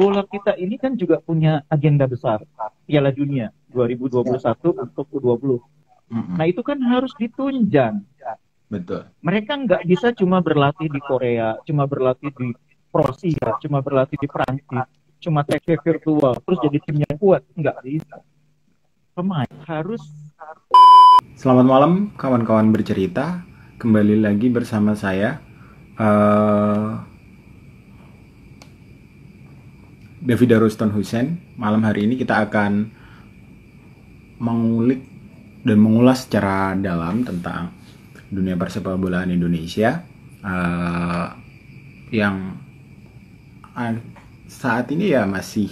bola kita ini kan juga punya agenda besar Piala Dunia 2021 untuk U20. Mm-mm. Nah itu kan harus ditunjang. Betul. Mereka nggak bisa cuma berlatih di Korea, cuma berlatih di Kroasia, cuma berlatih di Prancis, cuma TK virtual, terus jadi tim yang kuat. Nggak bisa. Pemain harus Selamat malam kawan-kawan bercerita. Kembali lagi bersama saya eh David Ruston Hussein. Malam hari ini kita akan mengulik dan mengulas secara dalam tentang dunia persepak bolaan Indonesia eh, yang ah, saat ini ya masih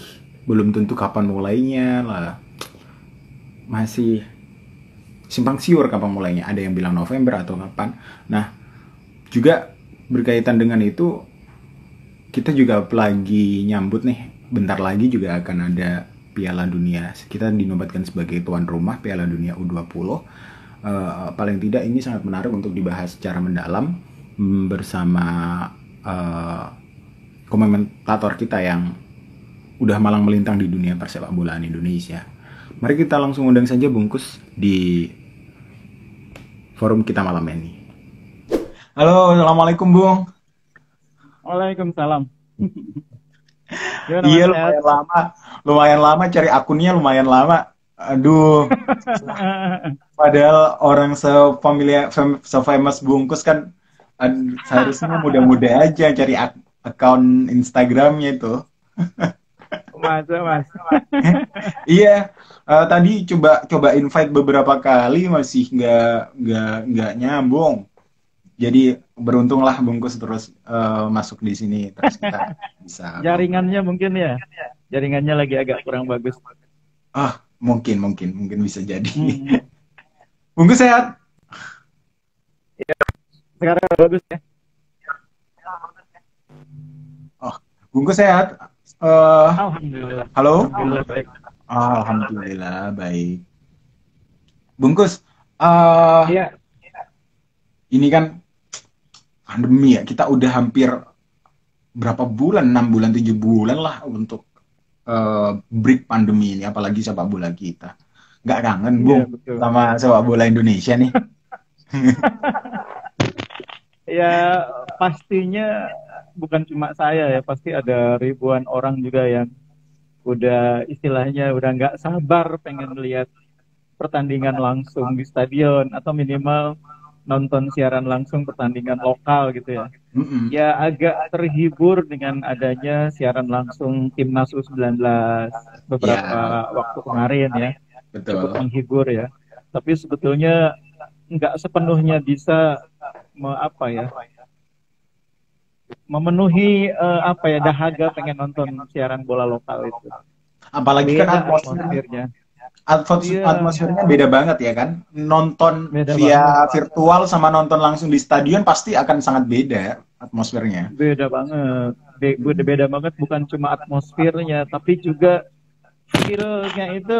belum tentu kapan mulainya lah masih simpang siur kapan mulainya ada yang bilang November atau kapan nah juga berkaitan dengan itu kita juga lagi nyambut nih bentar lagi juga akan ada Piala Dunia kita dinobatkan sebagai tuan rumah Piala Dunia U20 Eh, paling tidak ini sangat menarik untuk dibahas secara mendalam mm, bersama eh, komentator kita yang udah malang melintang di dunia persepak bolaan Indonesia. Mari kita langsung undang saja Bungkus di forum kita malam ini. Halo, assalamualaikum Bung. Waalaikumsalam. Gimana, Iya? Sehat? lumayan lama, lumayan lama cari akunnya lumayan lama. Aduh, padahal orang se-familiar, fam- se-famous Bungkus kan seharusnya mudah-mudah aja cari ak- akun Instagramnya itu. Mas, Mas. Iya, eh, tadi coba coba invite beberapa kali masih nggak nggak nggak nyambung. Jadi beruntunglah Bungkus terus eh, masuk di sini terus kita bisa. Jaringannya mungkin ya. Jaringannya lagi agak kurang bagus. Ah, mungkin mungkin mungkin bisa jadi. Hmm. Bungkus sehat? Sekarang bagus ya. Bungkus sehat? Eh, Alhamdulillah. halo? Alhamdulillah baik. Alhamdulillah baik. Bungkus, eh Iya. ini kan pandemi ya. Kita udah hampir berapa bulan? 6 bulan, 7 bulan lah untuk eh, break pandemi ini. Apalagi sepak bola kita. Nggak kangen, Iya, Bung, betul. sama sepak bola Indonesia nih. Ya pastinya bukan cuma saya ya, pasti ada ribuan orang juga yang udah istilahnya udah nggak sabar pengen lihat pertandingan langsung di stadion atau minimal nonton siaran langsung pertandingan lokal gitu ya. Mm-mm. Ya agak terhibur dengan adanya siaran langsung timnas U19 beberapa Ya. waktu kemarin ya. Cukup Betul. menghibur ya. Tapi sebetulnya nggak sepenuhnya bisa me, apa ya memenuhi eh, apa ya dahaga pengen nonton siaran bola lokal itu. Apalagi kan atmosfernya. Atmos- Iya. atmosfernya beda banget ya kan nonton Beda via virtual sama nonton langsung di stadion pasti akan sangat beda atmosfernya Beda banget. Be- beda, beda banget bukan cuma atmosfernya tapi juga feel-nya itu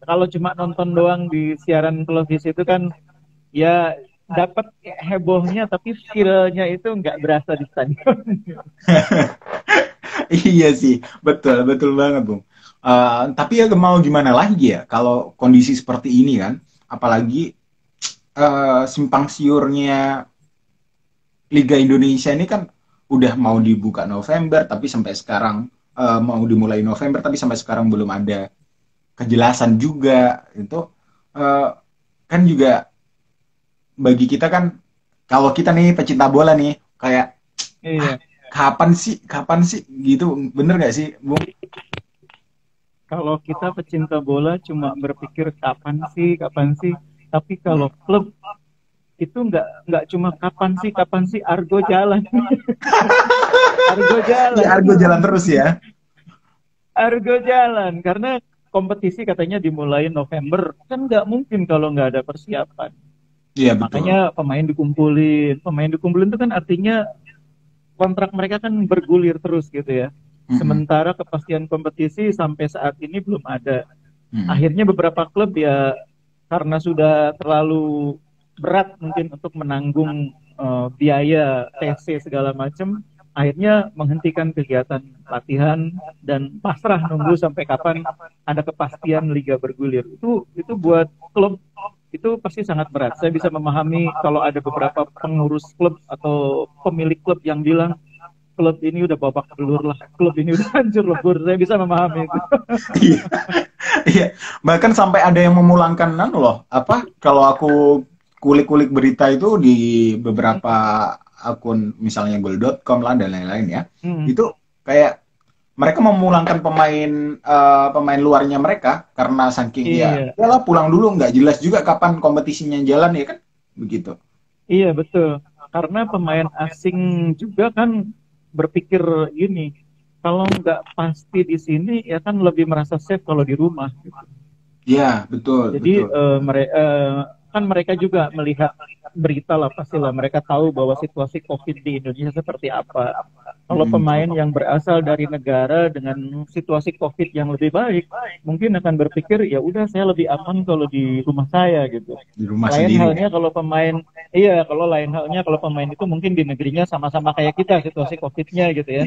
kalau cuma nonton doang di siaran televisi itu kan ya dapat hebohnya tapi feel-nya itu nggak berasa di stadion. iya sih betul betul banget bung Eh, tapi ya mau gimana lagi ya kalau kondisi seperti ini kan apalagi eh, simpang siurnya Liga Indonesia ini kan udah mau dibuka November tapi sampai sekarang eh, mau dimulai November tapi sampai sekarang belum ada kejelasan juga itu eh, kan juga bagi kita kan kalau kita nih pecinta bola nih kayak Iya. kapan sih kapan sih gitu bener gak sih Bung? Kalau kita pecinta bola cuma berpikir kapan sih, kapan sih. Tapi kalau klub itu nggak nggak cuma kapan sih, kapan sih Argo jalan. Argo jalan. Ya Argo jalan terus ya Argo jalan karena kompetisi katanya dimulai November kan nggak mungkin kalau nggak ada persiapan. iya betul Makanya pemain dikumpulin, pemain dikumpulin itu kan artinya kontrak mereka kan bergulir terus gitu ya. Sementara kepastian kompetisi sampai saat ini belum ada. Mm-mm. Akhirnya beberapa klub ya karena sudah terlalu berat mungkin untuk menanggung eh, biaya TC segala macam, akhirnya menghentikan kegiatan latihan dan pasrah nunggu sampai kapan ada kepastian liga bergulir. Itu itu buat klub itu pasti sangat berat. Saya bisa memahami kalau ada beberapa pengurus klub atau pemilik klub yang bilang klub ini udah babak belur lah, klub ini udah hancur lebur. Saya bisa memahami itu. iya, iya. Bahkan sampai ada yang memulangkan nano loh. Apa kalau aku kulik-kulik berita itu di beberapa akun misalnya goal.com lah dan lain-lain ya hmm. itu kayak mereka memulangkan pemain uh, pemain luarnya mereka karena saking iya. ya lah pulang dulu nggak jelas juga kapan kompetisinya jalan ya kan begitu iya betul karena pemain asing juga kan berpikir gini kalau nggak pasti di sini ya kan lebih merasa safe kalau di rumah gitu. Iya betul. Jadi betul. Uh, mere uh, kan mereka juga melihat berita lah pastilah mereka tahu bahwa situasi COVID di Indonesia seperti apa. Kalau hmm. pemain yang berasal dari negara dengan situasi COVID yang lebih baik, mungkin akan berpikir ya udah saya lebih aman kalau di rumah saya gitu. Di rumah lain sendiri. halnya kalau pemain, iya kalau lain halnya kalau pemain itu mungkin di negerinya sama-sama kayak kita situasi COVID-nya gitu ya.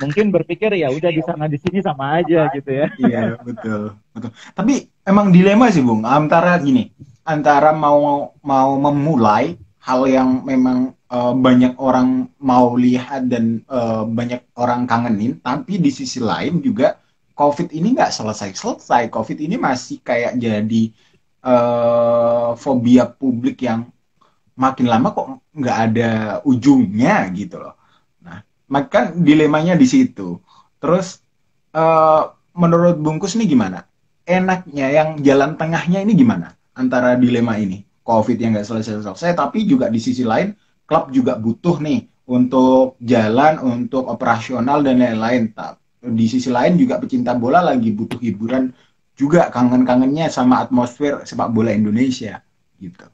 mungkin berpikir ya udah di sana di sini sama aja gitu ya. Iya betul betul. Tapi emang dilema sih bung antara gini antara mau mau memulai hal yang memang uh, banyak orang mau lihat dan uh, banyak orang kangenin, tapi di sisi lain juga COVID ini nggak selesai-selesai. COVID ini masih kayak jadi uh, fobia publik yang makin lama kok nggak ada ujungnya gitu loh. Nah, maka dilemanya di situ. Terus uh, menurut Bungkus nih gimana? Enaknya yang jalan tengahnya ini gimana? Antara dilema ini. COVID yang nggak selesai-selesai, tapi juga di sisi lain klub juga butuh nih untuk jalan, untuk operasional dan lain-lain. Di sisi lain juga pecinta bola lagi butuh hiburan juga kangen-kangennya sama atmosfer sepak bola Indonesia gitu.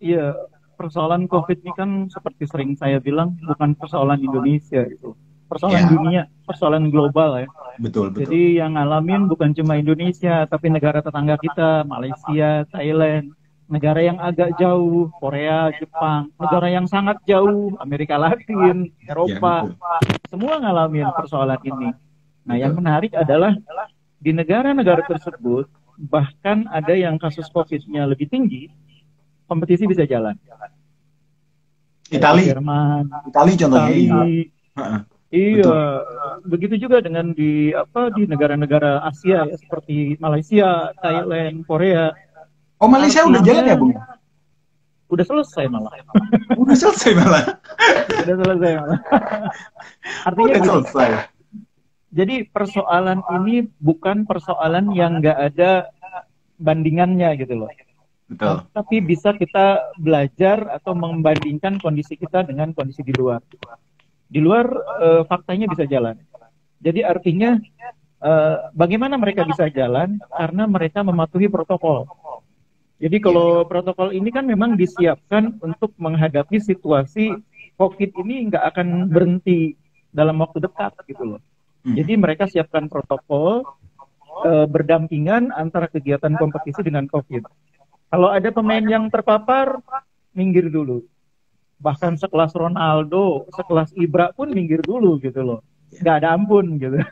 Iya, persoalan COVID ini kan seperti sering saya bilang bukan persoalan Indonesia itu persoalan yeah. dunia, persoalan global ya. Betul, betul. Jadi yang ngalamin bukan cuma Indonesia, tapi negara tetangga kita, Malaysia, Thailand, negara yang agak jauh, Korea, Jepang, negara yang sangat jauh, Amerika Latin, Eropa, ya, semua ngalamin persoalan ini. Nah, betul. yang menarik adalah di negara-negara tersebut bahkan ada yang kasus COVID-nya lebih tinggi, kompetisi bisa jalan. Italia, Jerman, Italia contohnya. Itali, Iya, Betul. begitu juga dengan di apa di negara-negara Asia ya seperti Malaysia, Thailand, Korea. Oh Malaysia Artinya, udah jalan ya bung? Udah selesai malah. udah selesai malah. udah selesai malah. Artinya udah selesai. Jadi persoalan ini bukan persoalan yang nggak ada bandingannya gitu loh. Betul. Tapi bisa kita belajar atau membandingkan kondisi kita dengan kondisi di luar di luar uh, faktanya bisa jalan. Jadi artinya uh, bagaimana mereka bisa jalan karena mereka mematuhi protokol. Jadi kalau protokol ini kan memang disiapkan untuk menghadapi situasi COVID ini nggak akan berhenti dalam waktu dekat gitu loh. Hmm. Jadi mereka siapkan protokol uh, berdampingan antara kegiatan kompetisi dengan COVID. Kalau ada pemain yang terpapar, minggir dulu bahkan sekelas Ronaldo, sekelas Ibra pun minggir dulu gitu loh. Gak ada ampun gitu.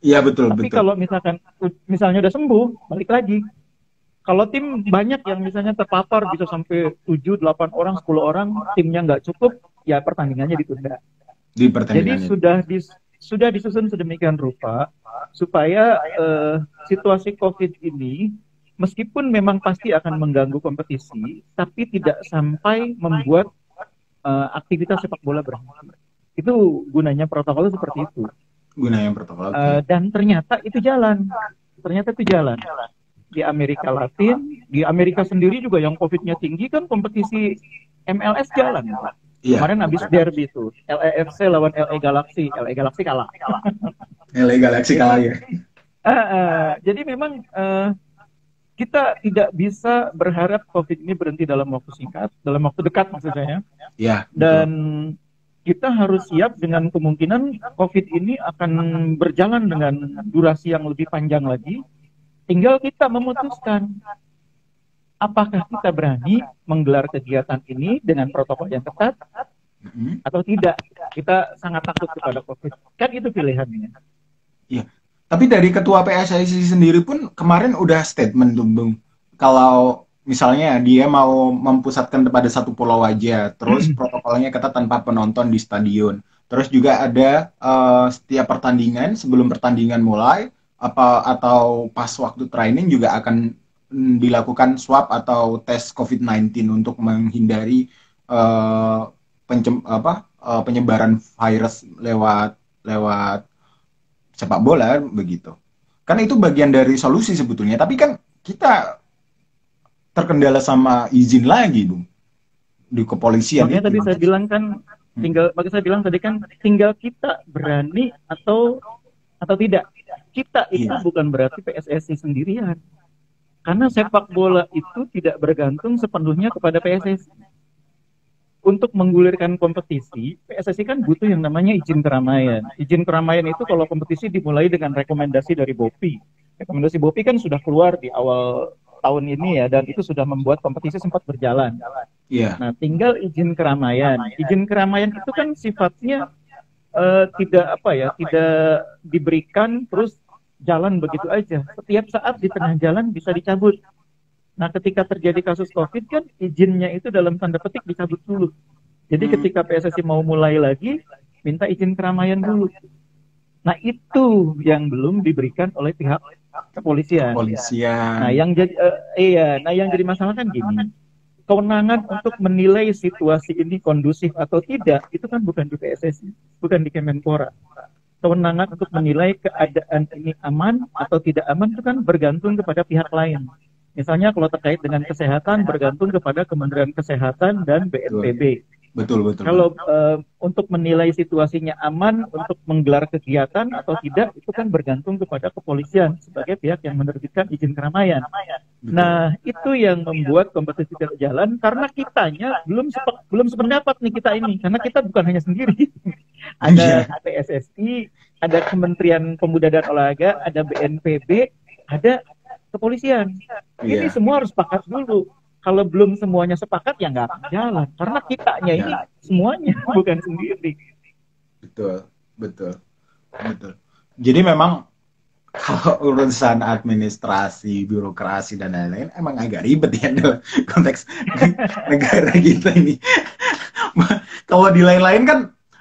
Iya betul Tapi betul. kalau misalkan misalnya udah sembuh, balik lagi. Kalau tim banyak yang misalnya terpapar bisa sampai 7, 8 orang, 10 orang, timnya nggak cukup, ya pertandingannya ditunda. Di Jadi sudah dis, sudah disusun sedemikian rupa supaya uh, situasi COVID ini meskipun memang pasti akan mengganggu kompetisi, tapi tidak sampai membuat uh, aktivitas sepak bola berhenti. Itu gunanya protokol seperti itu. Gunanya protokol. Uh, dan ternyata itu jalan. Ternyata itu jalan. Di Amerika Latin, di Amerika sendiri juga yang COVID-nya tinggi kan kompetisi MLS jalan. Iya. Kemarin habis derby itu, LAFC lawan LA Galaxy, LA Galaxy kalah. LA Galaxy kalah ya. Uh, uh, jadi memang uh, kita tidak bisa berharap COVID ini berhenti dalam waktu singkat, dalam waktu dekat maksud saya. Ya. Dan kita harus siap dengan kemungkinan COVID ini akan berjalan dengan durasi yang lebih panjang lagi. Tinggal kita memutuskan apakah kita berani menggelar kegiatan ini dengan protokol yang ketat hmm. atau tidak. Kita sangat takut kepada COVID. Kan itu pilihannya. Iya. Tapi dari ketua PSSI sendiri pun kemarin udah statement tuh, Bung. Kalau misalnya dia mau mempusatkan pada satu pulau aja, terus protokolnya ketat tanpa penonton di stadion. Terus juga ada uh, setiap pertandingan sebelum pertandingan mulai apa atau pas waktu training juga akan mm, dilakukan swab atau tes COVID-19 untuk menghindari uh, pencem, apa, uh, penyebaran virus lewat lewat sepak bola begitu. Kan itu bagian dari solusi sebetulnya, tapi kan kita terkendala sama izin lagi, Bung. Di kepolisian. Makanya tadi saya bilang kan hmm. tinggal makanya saya bilang tadi kan tinggal kita berani atau atau tidak. Kita itu iya. bukan berarti PSSI sendirian. Karena sepak bola itu tidak bergantung sepenuhnya kepada PSSI untuk menggulirkan kompetisi, PSSI kan butuh yang namanya izin keramaian. Izin keramaian itu kalau kompetisi dimulai dengan rekomendasi dari BOPI. Rekomendasi BOPI kan sudah keluar di awal tahun ini ya, dan itu sudah membuat kompetisi sempat berjalan. Iya. Yeah. Nah, tinggal izin keramaian. Izin keramaian itu kan sifatnya uh, tidak apa ya, tidak diberikan terus jalan begitu aja. Setiap saat di tengah jalan bisa dicabut. Nah, ketika terjadi kasus COVID kan izinnya itu dalam tanda petik dicabut dulu. Jadi hmm. ketika PSSI mau mulai lagi, minta izin keramaian dulu. Nah, itu yang belum diberikan oleh pihak kepolisian. Kepolisian. Nah, yang jadi uh, iya, nah yang jadi masalah kan gini. Kewenangan untuk menilai situasi ini kondusif atau tidak itu kan bukan di PSSI, bukan di Kemenpora. Kewenangan untuk menilai keadaan ini aman atau tidak aman itu kan bergantung kepada pihak lain. Misalnya kalau terkait dengan kesehatan bergantung kepada Kementerian Kesehatan dan BNPB. Betul, betul. Kalau uh, untuk menilai situasinya aman untuk menggelar kegiatan atau tidak itu kan bergantung kepada kepolisian sebagai pihak yang menerbitkan izin keramaian. Betul. Nah, itu yang membuat kompetisi tidak jalan karena kitanya belum sepe, belum sependapat nih kita ini karena kita bukan hanya sendiri. ada yeah. PSSI, ada Kementerian Pemuda dan Olahraga, ada BNPB, ada kepolisian. Yeah. Ini semua harus sepakat dulu. Kalau belum semuanya sepakat ya nggak akan jalan. Karena kitanya ini iya. semuanya bukan sendiri. Betul, betul, betul. Jadi memang kalau urusan administrasi, birokrasi dan lain-lain emang agak ribet ya dalam konteks negara kita ini. kalau di lain-lain kan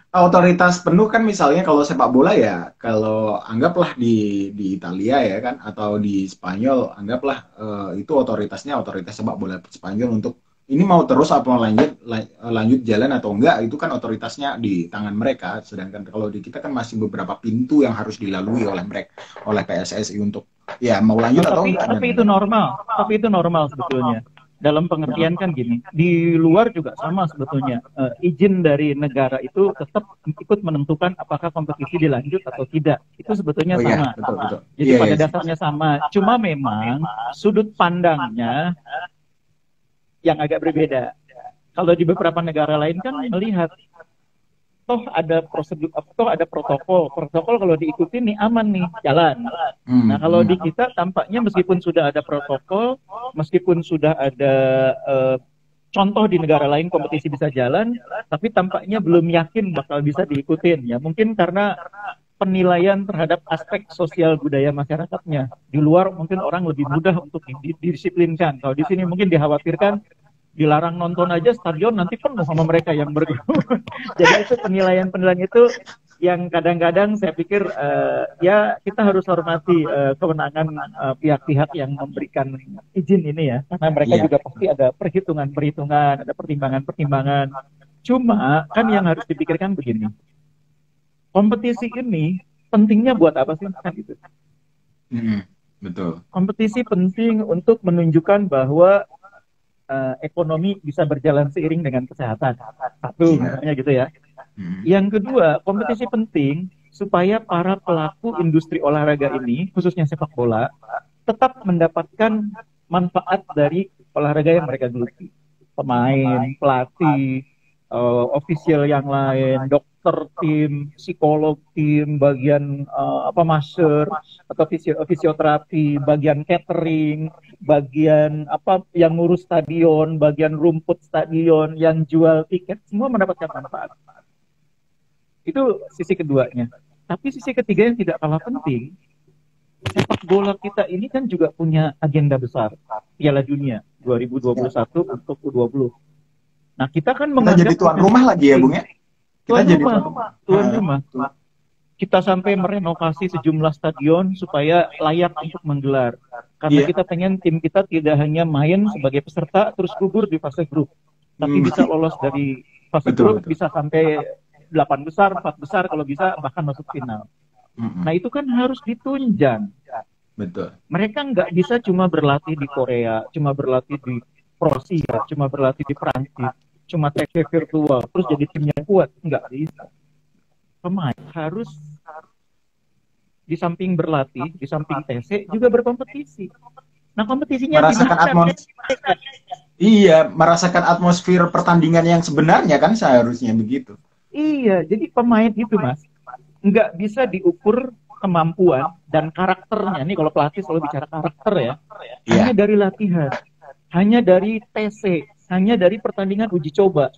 otoritas penuh kan misalnya kalau sepak bola ya kalau anggaplah di di Italia ya kan atau di Spanyol anggaplah uh, itu otoritasnya otoritas sepak bola Spanyol untuk ini mau terus apa lanjut lanjut jalan atau enggak itu kan otoritasnya di tangan mereka. Sedangkan kalau di kita kan masih beberapa pintu yang harus dilalui oleh mereka oleh PSSI untuk ya mau lanjut tapi, atau enggak tapi itu normal tapi itu normal sebetulnya dalam pengertian kan gini, di luar juga sama sebetulnya. Uh, izin dari negara itu tetap ikut menentukan apakah kompetisi dilanjut atau tidak. Itu sebetulnya oh, iya, sama. Iya, betul, betul. Jadi iya, pada iya. dasarnya sama. Cuma memang sudut pandangnya yang agak berbeda. Kalau di beberapa negara lain kan melihat toh ada prosedur toh ada protokol. Protokol kalau diikuti nih aman nih jalan. Hmm. nah kalau di kita tampaknya meskipun sudah ada protokol meskipun sudah ada uh, contoh di negara lain kompetisi bisa jalan tapi tampaknya belum yakin bakal bisa diikutin. Ya mungkin karena penilaian terhadap aspek sosial budaya masyarakatnya. Di luar mungkin orang lebih mudah untuk didisiplinkan. Kalau di sini mungkin dikhawatirkan dilarang nonton aja stadion nanti penuh sama mereka yang berkerumun. Jadi itu penilaian-penilaian itu yang kadang-kadang saya pikir uh, ya kita harus hormati uh, kewenangan pihak pihak-pihak yang memberikan izin ini ya karena mereka yeah. juga pasti ada perhitungan-perhitungan, ada pertimbangan-pertimbangan. Cuma kan yang harus dipikirkan begini. Kompetisi ini pentingnya buat apa sih kan itu? Mm, betul. Kompetisi penting untuk menunjukkan bahwa uh, ekonomi bisa berjalan seiring dengan kesehatan. Satu, yeah. misalnya gitu ya. Hmm. Yang kedua, kompetisi penting supaya para pelaku industri olahraga ini, khususnya sepak bola, tetap mendapatkan manfaat dari olahraga yang mereka geluti. Pemain, pelatih, uh, official yang lain, dokter dokter tim, psikolog tim, bagian uh, apa master atau fisio fisioterapi, bagian catering, bagian apa yang ngurus stadion, bagian rumput stadion, yang jual tiket, semua mendapatkan manfaat. Itu sisi keduanya. Tapi sisi ketiga yang tidak kalah penting, sepak bola kita ini kan juga punya agenda besar, Piala Dunia 2021 untuk U20 Nah, kita kan menganggap kita jadi tuan rumah lagi ya, Bung ya. Kita tuan jadi rumah, tuan, tuan ah, rumah. Kita sampai merenovasi sejumlah stadion supaya layak untuk menggelar. Karena yeah. kita pengen tim kita tidak hanya main sebagai peserta terus gugur di fase grup, tapi hmm. bisa lolos dari fase betul, grup betul. bisa sampai delapan besar, empat besar kalau bisa bahkan masuk final. Mm-hmm. Nah itu kan harus ditunjang. Betul. Mereka nggak bisa cuma berlatih di Korea, cuma berlatih di Rusia, cuma berlatih di Prancis, cuma TC virtual terus jadi timnya kuat. Nggak bisa. Pemain harus di samping berlatih di samping TC juga berkompetisi. Nah kompetisinya merasakan atmosfer iya merasakan atmosfer pertandingan yang sebenarnya kan seharusnya begitu. Iya jadi pemain itu mas nggak bisa diukur kemampuan dan karakternya. Nih kalau pelatih selalu bicara karakter ya. Iya. hanya dari latihan hanya dari TC hanya dari pertandingan uji coba.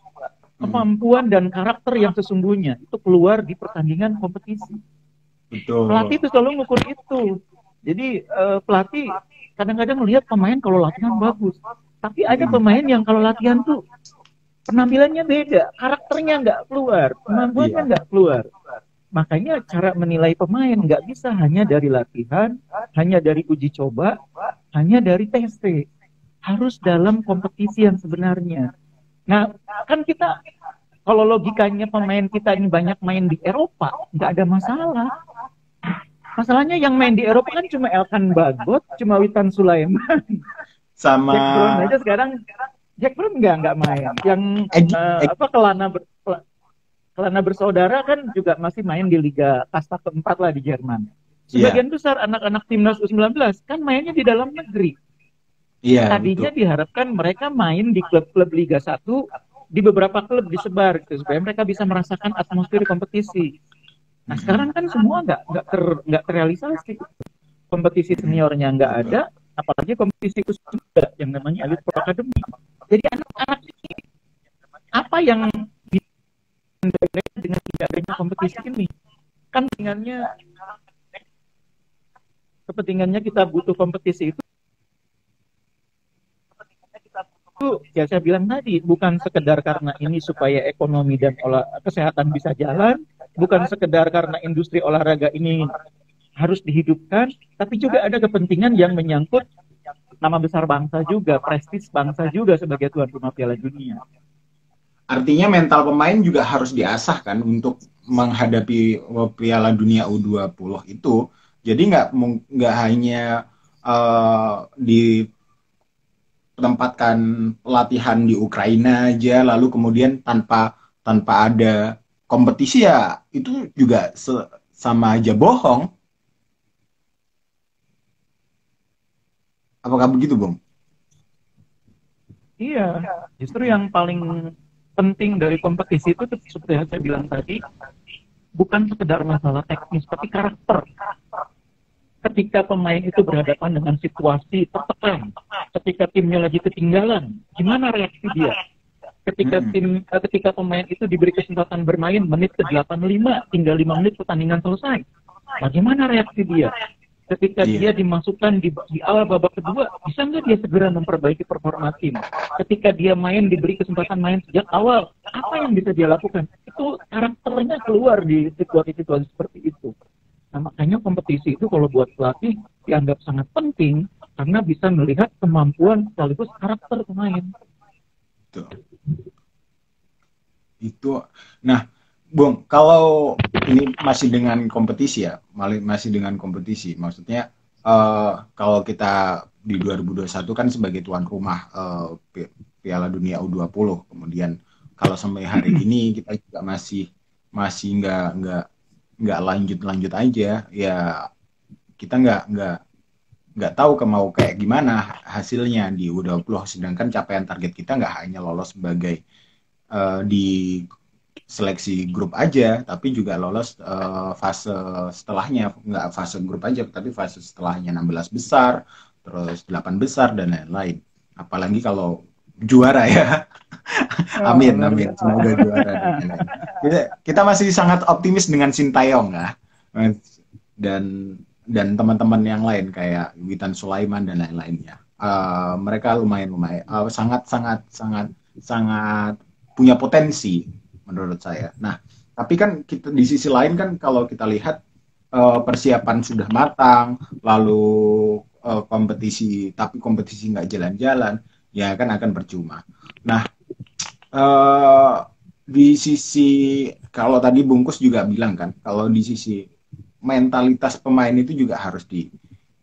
Kemampuan dan karakter yang sesungguhnya itu keluar di pertandingan kompetisi. Betul. Pelatih itu selalu mengukur itu. Jadi uh, pelatih kadang-kadang melihat pemain kalau latihan bagus, tapi ada hmm. pemain yang kalau latihan tuh penampilannya beda, karakternya nggak keluar, kemampuannya iya. nggak keluar. Makanya cara menilai pemain nggak bisa hanya dari latihan, hanya dari uji coba, hanya dari testing harus dalam kompetisi yang sebenarnya. Nah, kan kita kalau logikanya pemain kita ini banyak main di Eropa, nggak ada masalah. Masalahnya yang main di Eropa kan cuma Elkan Bagot, cuma Witan Sulaiman. Sama Jack Brown aja sekarang Jack Brown nggak nggak main. Yang uh, apa kelana ber, kelana bersaudara kan juga masih main di Liga Kasta keempat lah di Jerman. Iya. Sebagian yeah. besar anak-anak timnas U19 kan mainnya di dalam negeri Iya, Tadinya betul. diharapkan mereka main di klub-klub Liga 1 di beberapa klub disebar gitu, supaya mereka bisa merasakan atmosfer kompetisi. Nah sekarang kan semua nggak nggak ter nggak terrealisasi. Kompetisi seniornya nggak ada, apalagi kompetisi khusus juga yang namanya Elite Pro Academy. Jadi anak-anak ini apa yang dengan tidak adanya kompetisi ini? Kan kepentingannya kepentingannya kita butuh kompetisi itu itu ya saya bilang tadi bukan sekedar karena ini supaya ekonomi dan olah kesehatan bisa jalan, bukan sekedar karena industri olahraga ini harus dihidupkan, tapi juga ada kepentingan yang menyangkut nama besar bangsa juga, prestis bangsa juga sebagai tuan rumah Piala Dunia. Artinya mental pemain juga harus diasah kan untuk menghadapi Piala Dunia U20 itu. Jadi nggak nggak hanya uh, di tempatkan latihan di Ukraina aja lalu kemudian tanpa tanpa ada kompetisi ya itu juga sama aja bohong. Apakah begitu, Bung? Iya, justru yang paling penting dari kompetisi itu seperti yang saya bilang tadi, bukan sekedar masalah teknis, tapi karakter ketika pemain itu berhadapan dengan situasi tertekan, ketika timnya lagi ketinggalan, gimana reaksi dia? Ketika tim eh, ketika pemain itu diberi kesempatan bermain menit ke 85 tinggal 5 menit pertandingan selesai. Bagaimana reaksi dia? Ketika yeah. dia dimasukkan di, di awal babak kedua, bisa nggak dia segera memperbaiki performa tim? Ketika dia main diberi kesempatan main sejak awal, apa yang bisa dia lakukan? Itu karakternya keluar di situasi-situasi seperti itu. Nah, makanya kompetisi itu kalau buat pelatih dianggap sangat penting karena bisa melihat kemampuan sekaligus karakter pemain. Itu. Itu. Nah, Bung, kalau ini masih dengan kompetisi ya, masih dengan kompetisi. Maksudnya uh, kalau kita di 2021 kan sebagai tuan rumah uh, Piala Dunia U20, kemudian kalau sampai hari ini kita juga masih masih nggak nggak nggak lanjut lanjut aja ya kita nggak nggak nggak tahu ke mau kayak gimana hasilnya di U20 sedangkan capaian target kita nggak hanya lolos sebagai uh, di seleksi grup aja, tapi juga lolos uh, fase setelahnya, nggak fase grup aja, tapi fase setelahnya 16 besar, terus 8 besar dan lain-lain. Apalagi kalau juara ya. amin, amin. Semoga juara. Kita, kita masih sangat optimis dengan Sintayong ya. Dan dan teman-teman yang lain kayak Witan Sulaiman dan lain-lainnya. Uh, mereka lumayan lumayan uh, sangat sangat sangat sangat punya potensi menurut saya. Nah, tapi kan kita di sisi lain kan kalau kita lihat uh, persiapan sudah matang, lalu uh, kompetisi tapi kompetisi nggak jalan-jalan, ya kan akan percuma. Nah, uh, di sisi kalau tadi bungkus juga bilang kan, kalau di sisi mentalitas pemain itu juga harus di,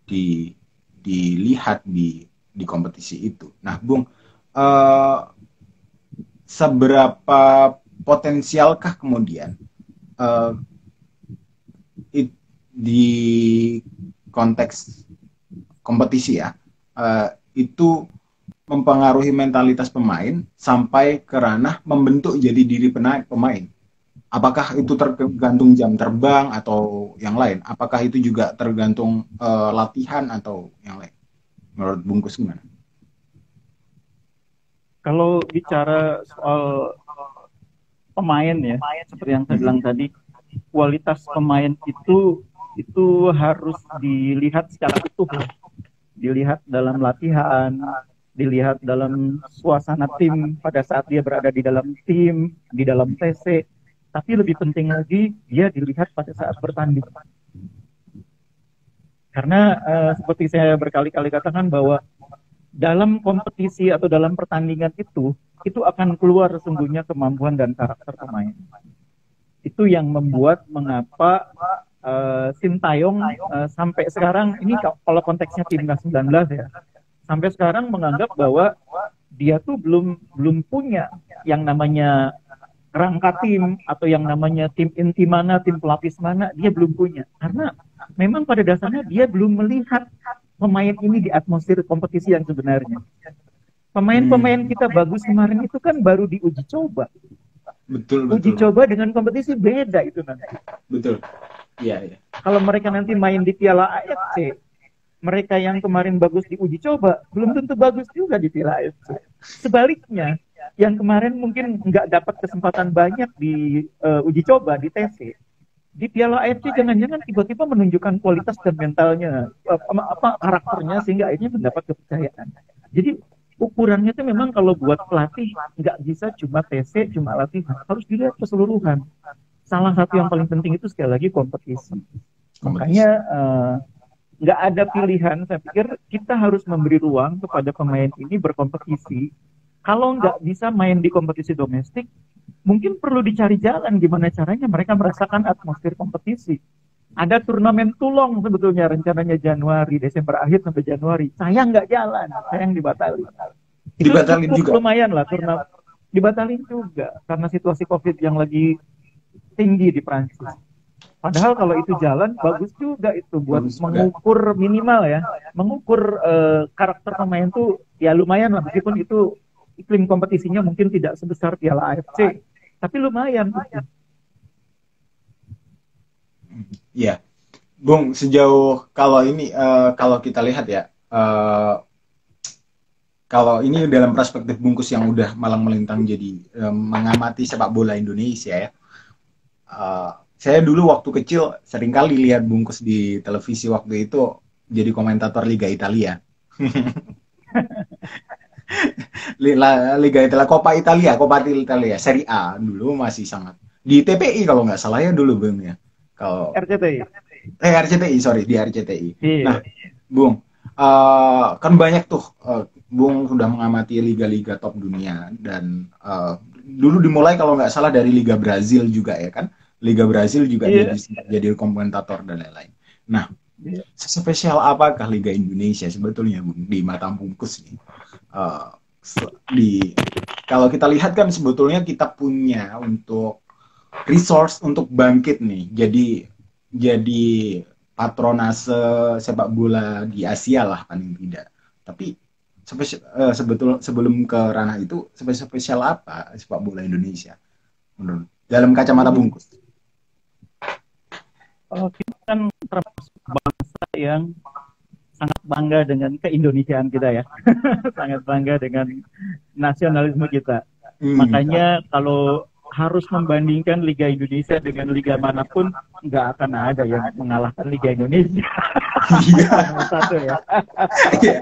di dilihat di di kompetisi itu. Nah, Bung, uh, seberapa potensialkah kemudian uh, it, di konteks kompetisi ya uh, itu mempengaruhi mentalitas pemain sampai ke ranah membentuk jadi diri pemain apakah itu tergantung jam terbang atau yang lain? Apakah itu juga tergantung uh, latihan atau yang lain? Menurut Bungkus gimana? Kalau bicara soal pemain ya, seperti yang saya bilang tadi, kualitas pemain itu itu harus dilihat secara utuh, dilihat dalam latihan, dilihat dalam suasana tim pada saat dia berada di dalam tim, di dalam TC, tapi lebih penting lagi dia dilihat pada saat bertanding. Karena uh, seperti saya berkali-kali katakan bahwa dalam kompetisi atau dalam pertandingan itu itu akan keluar sesungguhnya kemampuan dan karakter pemain. Itu yang membuat mengapa uh, Sintayong uh, sampai sekarang ini kalau konteksnya timnas 19 ya. Sampai sekarang menganggap bahwa dia tuh belum belum punya yang namanya rangka tim atau yang namanya tim inti mana, tim pelapis mana, dia belum punya. Karena memang pada dasarnya dia belum melihat pemain ini di atmosfer kompetisi yang sebenarnya. Pemain-pemain kita bagus kemarin itu kan baru diuji coba. Betul, betul. Uji coba dengan kompetisi beda itu nanti. Betul. Iya, iya. Kalau mereka nanti main di Piala AFC, mereka yang kemarin bagus di uji coba belum tentu bagus juga di Piala AFC. Sebaliknya, yang kemarin mungkin nggak dapat kesempatan banyak di uh, uji coba di TC di Piala AFC jangan-jangan tiba-tiba menunjukkan kualitas dan mentalnya apa, apa karakternya sehingga akhirnya mendapat kepercayaan. Jadi ukurannya itu memang kalau buat pelatih nggak bisa cuma TC cuma latihan harus dilihat keseluruhan. Salah satu yang paling penting itu sekali lagi kompetisi. Makanya uh, nggak ada pilihan saya pikir kita harus memberi ruang kepada pemain ini berkompetisi kalau nggak bisa main di kompetisi domestik, mungkin perlu dicari jalan gimana caranya mereka merasakan atmosfer kompetisi. Ada turnamen tulong sebetulnya rencananya Januari, Desember akhir sampai Januari. Sayang nggak jalan, sayang dibatalin. Dibatalin juga. Lumayan lah turnamen. Dibatalin juga karena situasi COVID yang lagi tinggi di Prancis. Padahal kalau itu jalan bagus juga itu buat bagus mengukur minimal ya, mengukur uh, karakter pemain tuh ya lumayan lah meskipun itu iklim kompetisinya mungkin tidak sebesar Piala AFC, tapi lumayan. Iya, Bung, sejauh kalau ini uh, kalau kita lihat ya, uh, kalau ini dalam perspektif bungkus yang udah malang melintang jadi uh, mengamati sepak bola Indonesia ya. Uh, saya dulu waktu kecil sering kali lihat bungkus di televisi waktu itu jadi komentator Liga Italia. Liga Italia, Coppa Italia, Coppa Italia, Serie A dulu masih sangat di TPI kalau nggak salah ya dulu Bung ya. Kalau RCTI. Eh RCTI, sorry di RCTI. Iya. Nah, Bung, uh, kan banyak tuh uh, Bung sudah mengamati liga-liga top dunia dan uh, dulu dimulai kalau nggak salah dari Liga Brazil juga ya kan. Liga Brazil juga yeah. jadi jadi komentator dan lain-lain. Nah, yeah. spesial apakah Liga Indonesia sebetulnya Bung di mata bungkus nih? uh, di kalau kita lihat kan sebetulnya kita punya untuk resource untuk bangkit nih jadi jadi patronase sepak bola di Asia lah paling tidak tapi spesial, uh, sebetul sebelum ke ranah itu spesial apa sepak bola Indonesia menurut dalam kacamata bungkus? Oh, kita kan termasuk bangsa yang sangat bangga dengan keindonesiaan kita ya, sangat bangga dengan nasionalisme kita. Hmm. Makanya kalau harus membandingkan Liga Indonesia dengan liga mana pun nggak akan ada yang mengalahkan Liga Indonesia. Iya. Satu ya. Iya.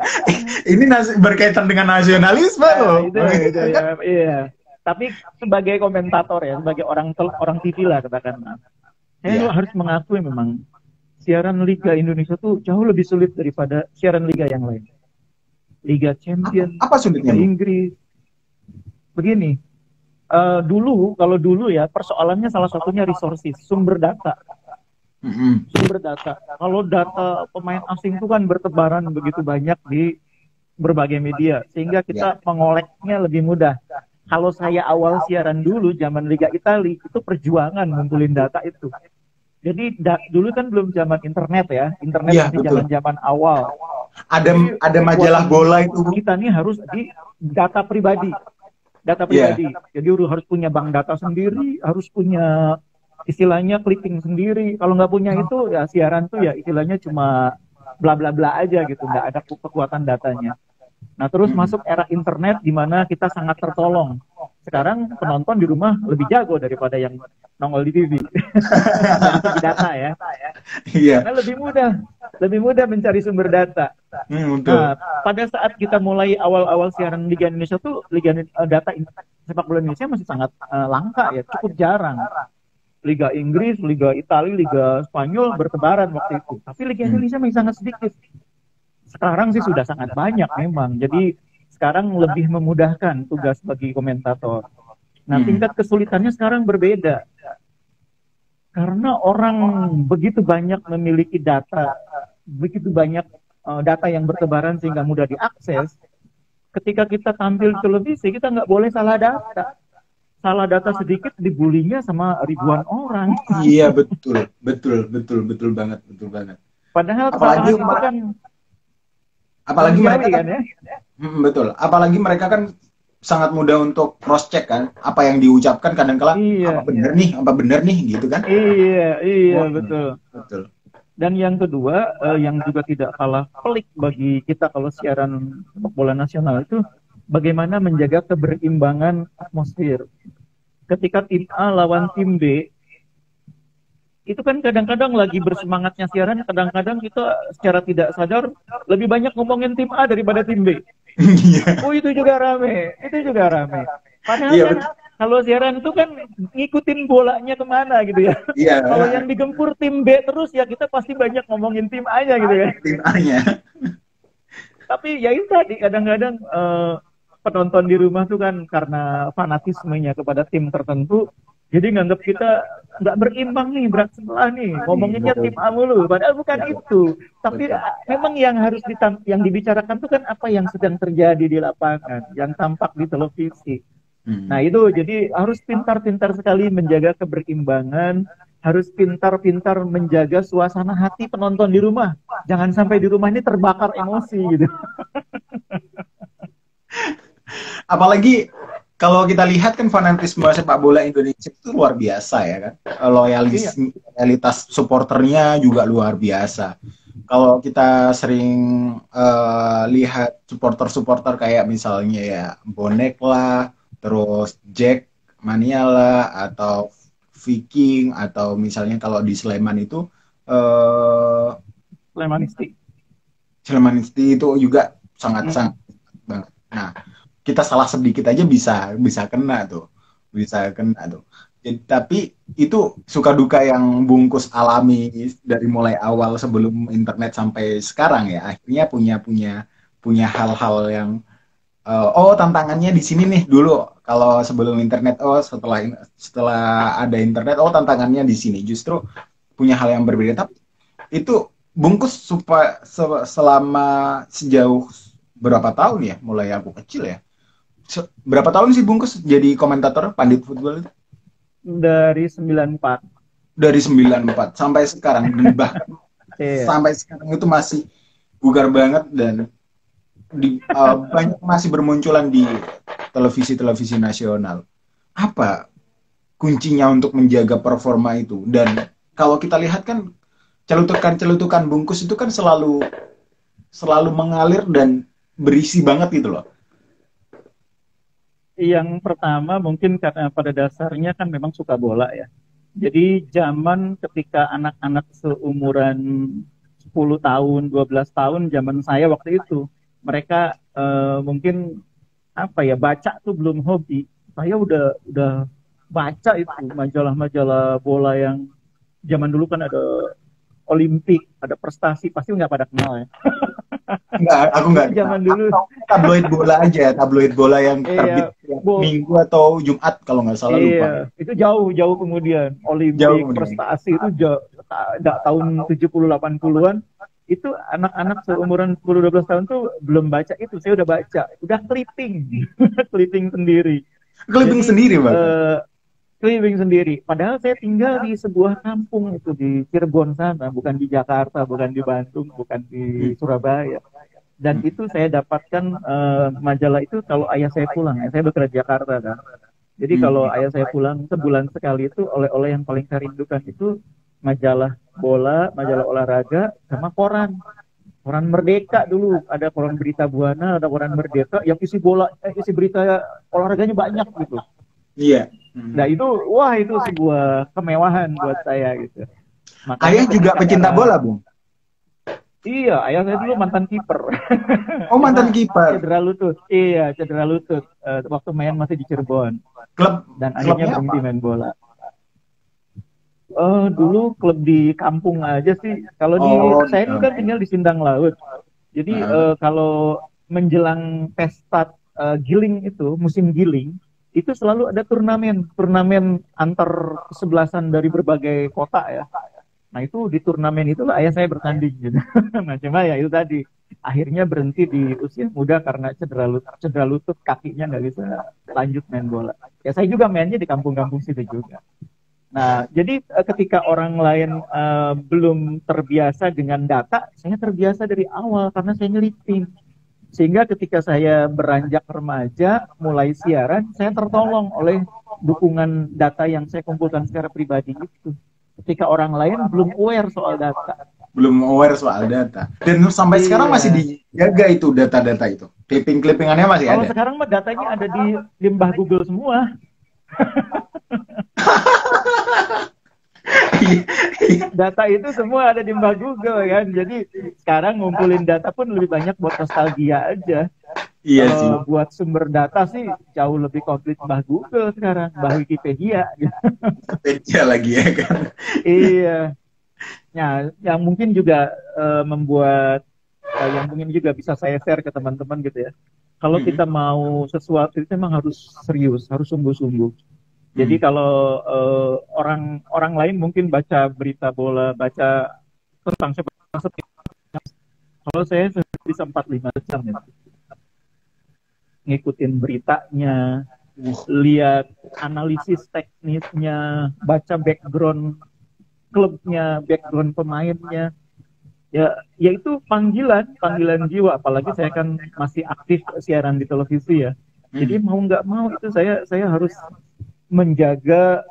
Ini berkaitan dengan nasionalisme nah, loh. Itu, itu ya, iya. Tapi sebagai komentator ya, sebagai orang orang TV lah katakan, saya harus mengakui memang siaran Liga Indonesia tuh jauh lebih sulit daripada siaran liga yang lain. Liga Champion, apa, apa sulitnya? Liga Inggris. Begini, uh, dulu kalau dulu ya persoalannya salah satunya resources sumber data mm-hmm. sumber data kalau data pemain asing itu kan bertebaran begitu banyak di berbagai media sehingga kita yeah. mengoleknya lebih mudah kalau saya awal siaran dulu zaman Liga Italia itu perjuangan ngumpulin data itu jadi da, dulu kan belum zaman internet ya internet yeah, masih zaman zaman awal ada Jadi, ada majalah bola itu kita nih harus di data pribadi data iya. pribadi. Yeah. Jadi harus punya bank data sendiri, harus punya istilahnya clipping sendiri. Kalau nggak punya itu ya siaran tuh ya istilahnya cuma bla bla bla aja gitu, nggak ada kekuatan datanya. Nah terus hmm. masuk era internet di mana kita sangat tertolong. Sekarang penonton di rumah lebih jago daripada yang nongol di TV. Dari data ya. Iya. Karena lebih mudah, lebih mudah mencari sumber data. Hmm, betul. Nah, pada saat kita mulai awal-awal siaran Liga Indonesia tuh Liga uh, data sepak bola Indonesia masih sangat uh, langka ya, cukup jarang. Liga Inggris, Liga Italia, Liga Spanyol bertebaran waktu itu. Tapi Liga hmm. Indonesia masih sangat sedikit. Sekarang sih sudah sangat banyak memang. Jadi sekarang lebih memudahkan tugas bagi komentator. Nah, hmm. tingkat kesulitannya sekarang berbeda. Karena orang begitu banyak memiliki data, begitu banyak uh, data yang bertebaran sehingga mudah diakses. Ketika kita tampil televisi, kita nggak boleh salah data. Salah data sedikit dibulinya sama ribuan orang. Iya betul, betul, betul, betul banget, betul banget. Padahal apalagi itu kan apalagi mereka kan, kan ya? Betul. Apalagi mereka kan sangat mudah untuk cross check kan apa yang diucapkan kadang kala iya, apa benar iya. nih apa benar nih gitu kan iya iya oh, betul betul dan yang kedua, uh, yang juga tidak kalah pelik bagi kita kalau siaran sepak bola nasional itu bagaimana menjaga keberimbangan atmosfer. Ketika tim A lawan tim B, itu kan kadang-kadang lagi bersemangatnya siaran, kadang-kadang kita secara tidak sadar lebih banyak ngomongin tim A daripada tim B. Iya. oh itu juga rame, itu juga rame. Padahal iya, kan kalau siaran itu kan ngikutin bolanya ke mana gitu ya. Iya. kalau yang digempur tim B terus ya kita pasti banyak ngomongin tim A-nya gitu ya. Tim A-nya. Tapi ya itu tadi kadang-kadang uh, penonton di rumah tuh kan karena fanatismenya kepada tim tertentu jadi nganggap kita nggak berimbang nih berat sebelah nih ngomonginnya tim A mulu padahal bukan ya, itu tapi betul. memang yang harus ditam yang dibicarakan tuh kan apa yang sedang terjadi di lapangan yang tampak di televisi Hmm. Nah itu jadi harus pintar-pintar sekali menjaga keberimbangan, harus pintar-pintar menjaga suasana hati penonton di rumah. Jangan sampai di rumah ini terbakar emosi gitu. Apalagi kalau kita lihat kan fanatisme sepak bola Indonesia itu luar biasa ya kan. Loyalis iya. loyalitas supporternya juga luar biasa. Kalau kita sering uh, lihat supporter-supporter kayak misalnya ya bonek lah, terus Jack Maniala atau Viking atau misalnya kalau di Sleman itu uh, Slemanisti. Slemanisti itu juga sangat hmm. sangat banget. Nah, kita salah sedikit aja bisa bisa kena tuh. Bisa kena tuh. Jadi, tapi itu suka duka yang bungkus alami dari mulai awal sebelum internet sampai sekarang ya. Akhirnya punya punya punya hal-hal yang uh, oh tantangannya di sini nih dulu kalau sebelum internet oh setelah setelah ada internet oh tantangannya di sini justru punya hal yang berbeda tapi itu bungkus supaya se selama sejauh berapa tahun ya mulai aku kecil ya berapa tahun sih bungkus jadi komentator pandit football itu dari 94 dari 94 sampai sekarang dan bahkan yeah. sampai sekarang itu masih bugar banget dan di, uh, banyak masih bermunculan di televisi-televisi nasional. Apa kuncinya untuk menjaga performa itu. Dan kalau kita lihat kan celutukan-celutukan bungkus itu kan selalu selalu mengalir dan berisi banget gitu loh. Yang pertama mungkin karena pada dasarnya kan memang suka bola ya. Jadi zaman ketika anak-anak seumuran 10 tahun, 12 tahun zaman saya waktu itu, mereka uh, mungkin apa ya baca tuh belum hobi. Saya udah udah baca itu majalah-majalah bola yang zaman dulu kan ada Olimpik, ada prestasi, pasti nggak pada kenal ya. Enggak, aku enggak. Zaman dulu. Tabloid bola aja, tabloid bola yang iya, terbit iya, minggu atau Jumat kalau nggak salah iya, lupa. Itu jauh jauh kemudian. Olimpik jauh prestasi itu jauh, tak, tahun 70 80-an itu anak-anak seumuran 10 12 tahun tuh belum baca itu. Saya udah baca, udah clipping. clipping sendiri. Clipping sendiri, Bang. Uh, keliling sendiri. Padahal saya tinggal di sebuah kampung itu di Cirebon sana, bukan di Jakarta, bukan di Bandung, bukan di hmm. Surabaya. Dan hmm. itu saya dapatkan uh, majalah itu kalau ayah saya pulang. Saya bekerja di Jakarta kan. Jadi hmm. kalau ayah saya pulang sebulan sekali itu oleh-oleh yang paling saya rindukan itu majalah bola, majalah olahraga, sama koran. Koran Merdeka dulu, ada koran berita Buana, ada koran Merdeka yang isi bola, eh, isi berita olahraganya banyak gitu. Iya. Nah itu wah itu sebuah kemewahan buat saya gitu. Makanya ayah juga pecinta bola, Bung. Iya, ayah saya dulu mantan kiper. Oh, mantan kiper. cedera lutut. Iya, cedera lutut. Uh, waktu main masih di Cirebon. Klub dan akhirnya berhenti main bola. Uh, dulu klub di kampung aja sih. Kalau di oh, saya ini kan tinggal di Sindang Laut. Jadi uh, kalau menjelang pesta uh, giling itu, musim giling, itu selalu ada turnamen, turnamen antar kesebelasan dari berbagai kota ya. Nah itu di turnamen itulah ayah saya bertanding gitu. nah cuma ya itu tadi akhirnya berhenti di usia muda karena cedera lutut, cedera lutut kakinya nggak bisa lanjut main bola. Ya saya juga mainnya di kampung-kampung situ juga. Nah jadi eh, ketika orang lain uh, belum terbiasa dengan data, saya terbiasa dari awal karena saya nyelipin sehingga ketika saya beranjak remaja, mulai siaran, saya tertolong oleh dukungan data yang saya kumpulkan secara pribadi itu. Ketika orang lain belum aware soal data. Belum aware soal data. Dan sampai iya. sekarang masih dijaga itu data-data itu. Clipping-clippingannya masih Kalau ada. Kalau sekarang mah datanya ada di limbah Google semua. data itu semua ada di Mbak Google kan. Jadi sekarang ngumpulin data pun lebih banyak buat nostalgia aja. Iya sih. buat sumber data sih jauh lebih komplit Mbah Google sekarang, Mbah Wikipedia. Wikipedia lagi ya kan. iya. Ya, yang mungkin juga uh, membuat uh, yang mungkin juga bisa saya share ke teman-teman gitu ya. Kalau kita mau sesuatu itu memang harus serius, harus sungguh-sungguh jadi hmm. kalau uh, orang orang lain mungkin baca berita bola, baca tentang sepak bola, kalau saya bisa empat lima jam ya. Ngikutin beritanya, lihat analisis teknisnya, baca background klubnya, background pemainnya. Ya, ya itu panggilan, panggilan jiwa. Apalagi saya kan masih aktif siaran di televisi ya. Jadi hmm. mau nggak mau itu saya saya harus menjaga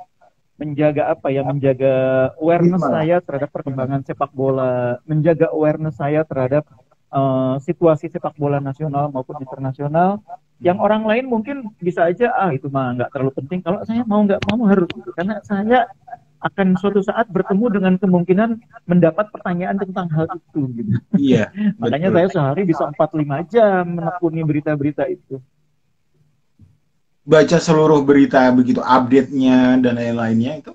menjaga apa ya menjaga awareness Gimana? saya terhadap perkembangan sepak bola menjaga awareness saya terhadap uh, situasi sepak bola nasional maupun internasional yang orang lain mungkin bisa aja ah itu mah nggak terlalu penting kalau saya mau nggak mau harus karena saya akan suatu saat bertemu dengan kemungkinan mendapat pertanyaan tentang hal itu gitu. Iya. Makanya saya sehari bisa 4 5 jam menekuni berita-berita itu baca seluruh berita begitu update-nya dan lain-lainnya itu?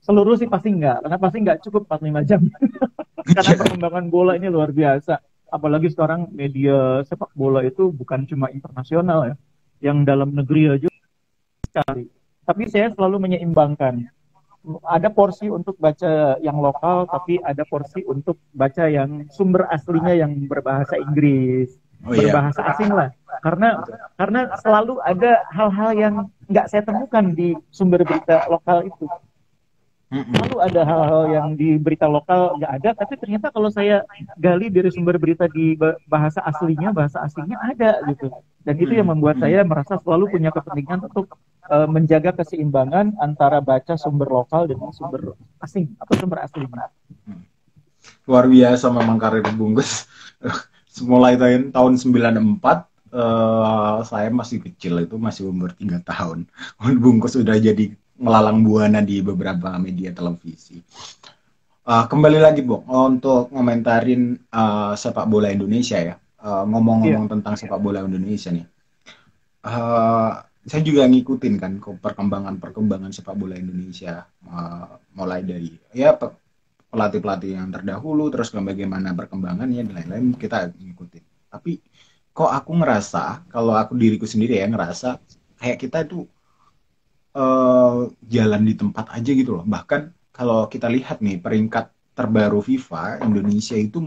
Seluruh sih pasti enggak, karena pasti enggak cukup 45 jam. karena perkembangan bola ini luar biasa. Apalagi sekarang media sepak bola itu bukan cuma internasional ya, yang dalam negeri aja sekali. Tapi saya selalu menyeimbangkan. Ada porsi untuk baca yang lokal, tapi ada porsi untuk baca yang sumber aslinya yang berbahasa Inggris, oh, iya. berbahasa iya. asing lah karena karena selalu ada hal-hal yang nggak saya temukan di sumber berita lokal itu selalu ada hal-hal yang di berita lokal nggak ada tapi ternyata kalau saya gali dari sumber berita di bahasa aslinya bahasa aslinya ada gitu Dan itu yang membuat saya merasa selalu punya kepentingan untuk uh, menjaga keseimbangan antara baca sumber lokal dengan sumber asing atau sumber aslinya. Luar biasa memang karir bungkus. Mulai tahun tahun 94 uh, saya masih kecil itu masih umur tiga tahun. Bungkus sudah jadi melalang buana di beberapa media televisi. Uh, kembali lagi, Bung, untuk ngomentarin uh, sepak bola Indonesia ya. Eh, ngomong-ngomong yeah. tentang sepak bola Indonesia nih. Uh, saya juga ngikutin kan perkembangan-perkembangan sepak bola Indonesia uh, mulai dari ya pelatih-pelatih yang terdahulu terus bagaimana perkembangannya dan lain-lain kita ngikutin. Tapi kok aku ngerasa kalau aku diriku sendiri ya ngerasa kayak kita itu uh, jalan di tempat aja gitu loh. Bahkan kalau kita lihat nih peringkat terbaru FIFA Indonesia itu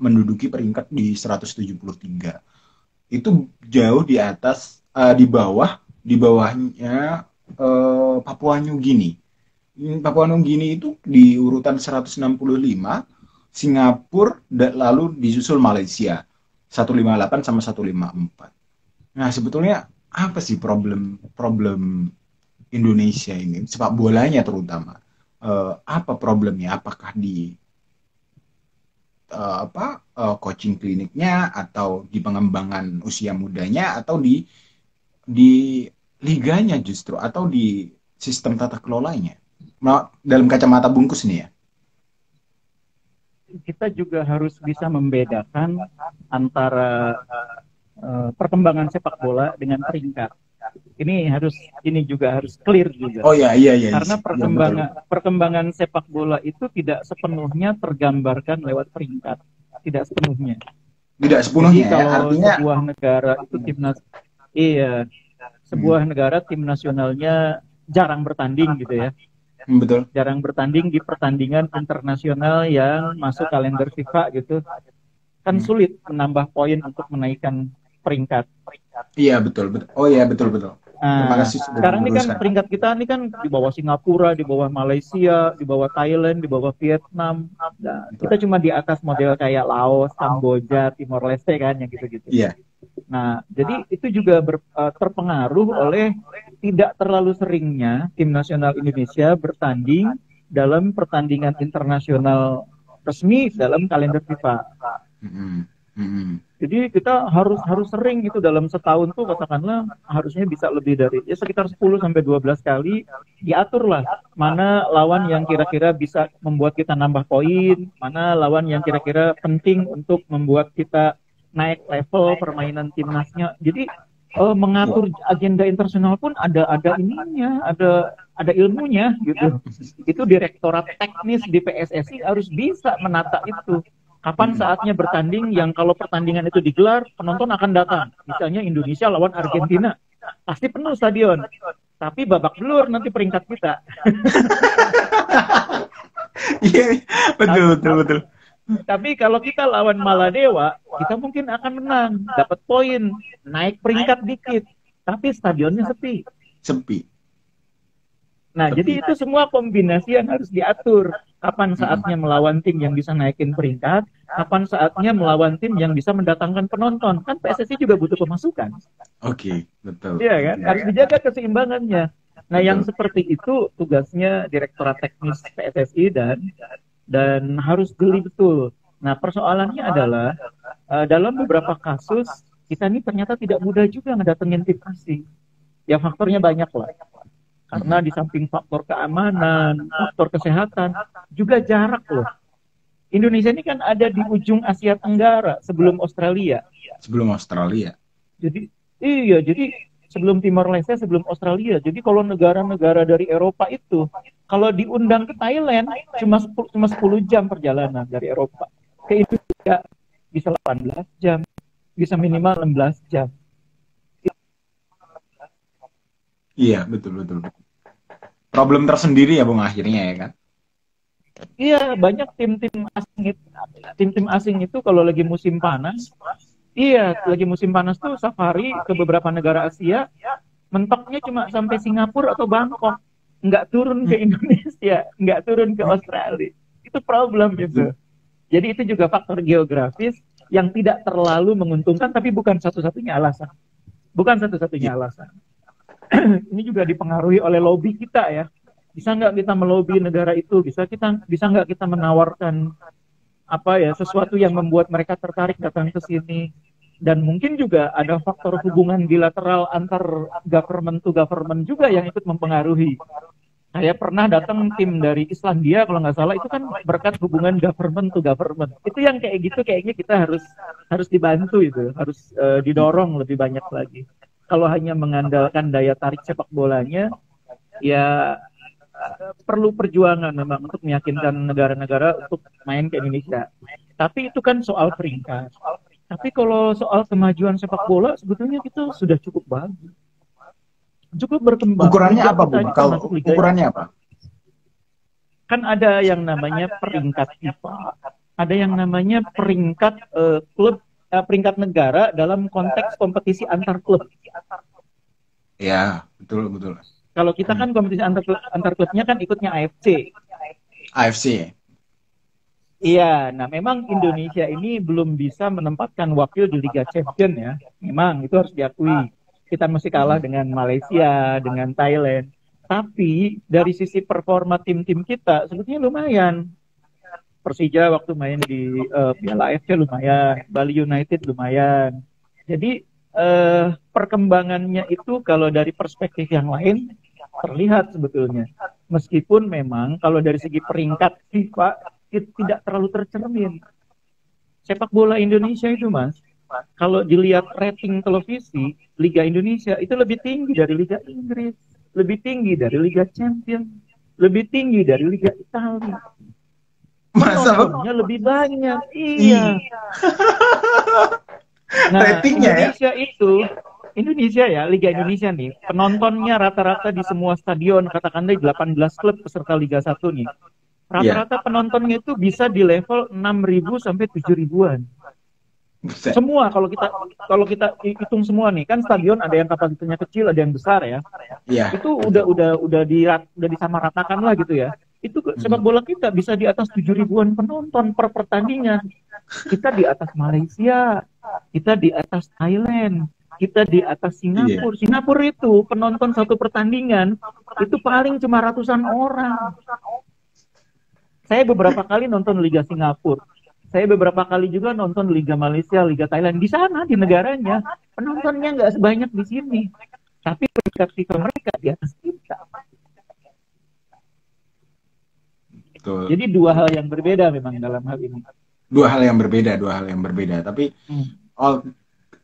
menduduki peringkat di 173. Itu jauh di atas uh, di bawah di bawahnya uh, Papua New Guinea. Papua Guinea itu di urutan 165, Singapura lalu disusul Malaysia 158 sama 154. Nah, sebetulnya apa sih problem problem Indonesia ini sepak bolanya terutama? Uh, apa problemnya? Apakah di uh, apa uh, coaching kliniknya atau di pengembangan usia mudanya atau di di liganya justru atau di sistem tata kelolanya dalam kacamata bungkus nih ya kita juga harus bisa membedakan antara uh, perkembangan sepak bola dengan peringkat ini harus ini juga harus clear juga. Oh ya iya iya. Karena perkembangan ya, perkembangan sepak bola itu tidak sepenuhnya tergambarkan lewat peringkat, tidak sepenuhnya. Tidak sepenuhnya. Jadi ya, kalau artinya sebuah negara itu timnas iya sebuah hmm. negara tim nasionalnya jarang bertanding gitu ya. Betul. Jarang bertanding di pertandingan internasional yang masuk kalender FIFA gitu. Kan hmm. sulit menambah poin untuk menaikkan peringkat. Iya betul betul. Oh iya betul betul. Nah, sekarang ini kan peringkat kita ini kan di bawah Singapura, di bawah Malaysia, di bawah Thailand, di bawah Vietnam. Nah, kita cuma di atas model kayak Laos, Kamboja, Timor Leste kan yang gitu-gitu. Iya. Nah, jadi itu juga ber, uh, terpengaruh oleh tidak terlalu seringnya tim nasional Indonesia bertanding dalam pertandingan internasional resmi dalam kalender FIFA. Mm -hmm. Mm-hmm. Jadi kita harus harus sering itu dalam setahun tuh katakanlah harusnya bisa lebih dari ya sekitar 10 sampai 12 kali diatur lah mana lawan yang kira-kira bisa membuat kita nambah poin, mana lawan yang kira-kira penting untuk membuat kita naik level permainan timnasnya. Jadi uh, mengatur agenda internasional pun ada ada ininya, ada ada ilmunya gitu. Itu direktorat teknis di PSSI harus bisa menata itu. Kapan saatnya bertanding yang kalau pertandingan itu digelar penonton akan datang. Misalnya Indonesia lawan Argentina. Pasti penuh stadion. Tapi babak belur nanti peringkat kita. Iya betul betul betul tapi kalau kita lawan Maladewa kita mungkin akan menang dapat poin naik peringkat dikit tapi stadionnya sepi sepi Nah, jadi itu semua kombinasi yang harus diatur. Kapan saatnya melawan tim yang bisa naikin peringkat, kapan saatnya melawan tim yang bisa mendatangkan penonton. Kan PSSI juga butuh pemasukan. Oke, okay, betul. Iya kan? Harus dijaga keseimbangannya. Nah, betul. yang seperti itu tugasnya Direktorat Teknis PSSI dan dan harus geli betul. Nah, persoalannya adalah uh, dalam beberapa kasus kita ini ternyata tidak mudah juga ngedatengin tim asing. Ya faktornya banyak lah karena di samping faktor keamanan, faktor kesehatan, juga jarak loh. Indonesia ini kan ada di ujung Asia Tenggara sebelum Australia. Sebelum Australia. Jadi iya, jadi sebelum Timor Leste, sebelum Australia. Jadi kalau negara-negara dari Eropa itu kalau diundang ke Thailand cuma 10, cuma 10 jam perjalanan dari Eropa. Ke Indonesia bisa 18 jam, bisa minimal 16 jam. Iya, betul, betul. Problem tersendiri ya, Bung, akhirnya ya kan? Iya, banyak tim-tim asing itu, tim-tim asing itu kalau lagi musim panas, iya, lagi musim panas tuh safari ke beberapa negara Asia, mentoknya cuma sampai Singapura atau Bangkok, nggak turun ke hmm. Indonesia, nggak turun ke Australia. Itu problem gitu. Jadi itu juga faktor geografis yang tidak terlalu menguntungkan, tapi bukan satu-satunya alasan. bukan satu-satunya alasan. ini juga dipengaruhi oleh lobby kita ya. Bisa nggak kita melobi negara itu? Bisa kita bisa nggak kita menawarkan apa ya sesuatu yang membuat mereka tertarik datang ke sini? Dan mungkin juga ada faktor hubungan bilateral antar government to government juga yang ikut mempengaruhi. Saya pernah datang tim dari Islandia kalau nggak salah itu kan berkat hubungan government to government. Itu yang kayak gitu kayaknya kita harus harus dibantu itu, harus uh, didorong lebih banyak lagi kalau hanya mengandalkan daya tarik sepak bolanya, ya perlu perjuangan memang untuk meyakinkan negara-negara untuk main ke Indonesia. Tapi itu kan soal peringkat. Tapi kalau soal kemajuan sepak bola, sebetulnya kita sudah cukup bagus. Cukup berkembang. Ukurannya apa, Bu? Kalau ukurannya apa? Kan ada yang namanya peringkat FIFA, ada yang namanya peringkat uh, klub uh, peringkat negara dalam konteks kompetisi antar klub. Ya, betul betul. Kalau kita kan kompetisi antar klub, antar klubnya kan ikutnya AFC. AFC. Iya, nah memang Indonesia ini belum bisa menempatkan wakil di Liga Champion ya. Memang itu harus diakui. Kita masih kalah dengan Malaysia, dengan Thailand. Tapi dari sisi performa tim-tim kita sebetulnya lumayan. Persija waktu main di uh, Piala AFC lumayan, Bali United lumayan. Jadi uh, perkembangannya itu kalau dari perspektif yang lain terlihat sebetulnya. Meskipun memang kalau dari segi peringkat FIFA itu tidak terlalu tercermin. Sepak bola Indonesia itu, Mas, kalau dilihat rating televisi, Liga Indonesia itu lebih tinggi dari Liga Inggris, lebih tinggi dari Liga Champions, lebih tinggi dari Liga Italia. Masa penontonnya lebih banyak. Iya. nah, Ratingnya ya? Indonesia ya? itu Indonesia ya, Liga Indonesia nih, penontonnya rata-rata di semua stadion, katakanlah 18 klub peserta Liga 1 nih. Rata-rata yeah. penontonnya itu bisa di level 6.000 sampai 7.000-an. Semua kalau kita kalau kita hitung semua nih kan stadion ada yang kapasitasnya kecil ada yang besar ya. Yeah. Itu udah udah udah di udah disamaratakan lah gitu ya itu sepak bola kita bisa di atas tujuh ribuan penonton per pertandingan. Kita di atas Malaysia, kita di atas Thailand, kita di atas Singapura. Yeah. Singapura itu penonton satu pertandingan itu paling cuma ratusan orang. Saya beberapa kali nonton Liga Singapura. Saya beberapa kali juga nonton Liga Malaysia, Liga Thailand. Di sana, di negaranya, penontonnya nggak sebanyak di sini. Tapi peringkat FIFA mereka di atas kita. Betul. Jadi dua hal yang berbeda memang dalam hal ini. Dua hal yang berbeda, dua hal yang berbeda. Tapi hmm. all,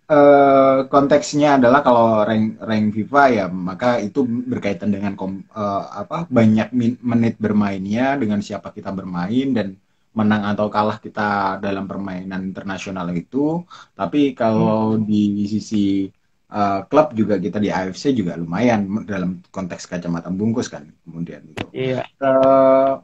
uh, konteksnya adalah kalau rank rank FIFA ya maka itu berkaitan dengan kom, uh, apa banyak menit bermainnya dengan siapa kita bermain dan menang atau kalah kita dalam permainan internasional itu. Tapi kalau hmm. di sisi uh, klub juga kita di AFC juga lumayan dalam konteks kacamata bungkus kan kemudian itu. Iya. Uh,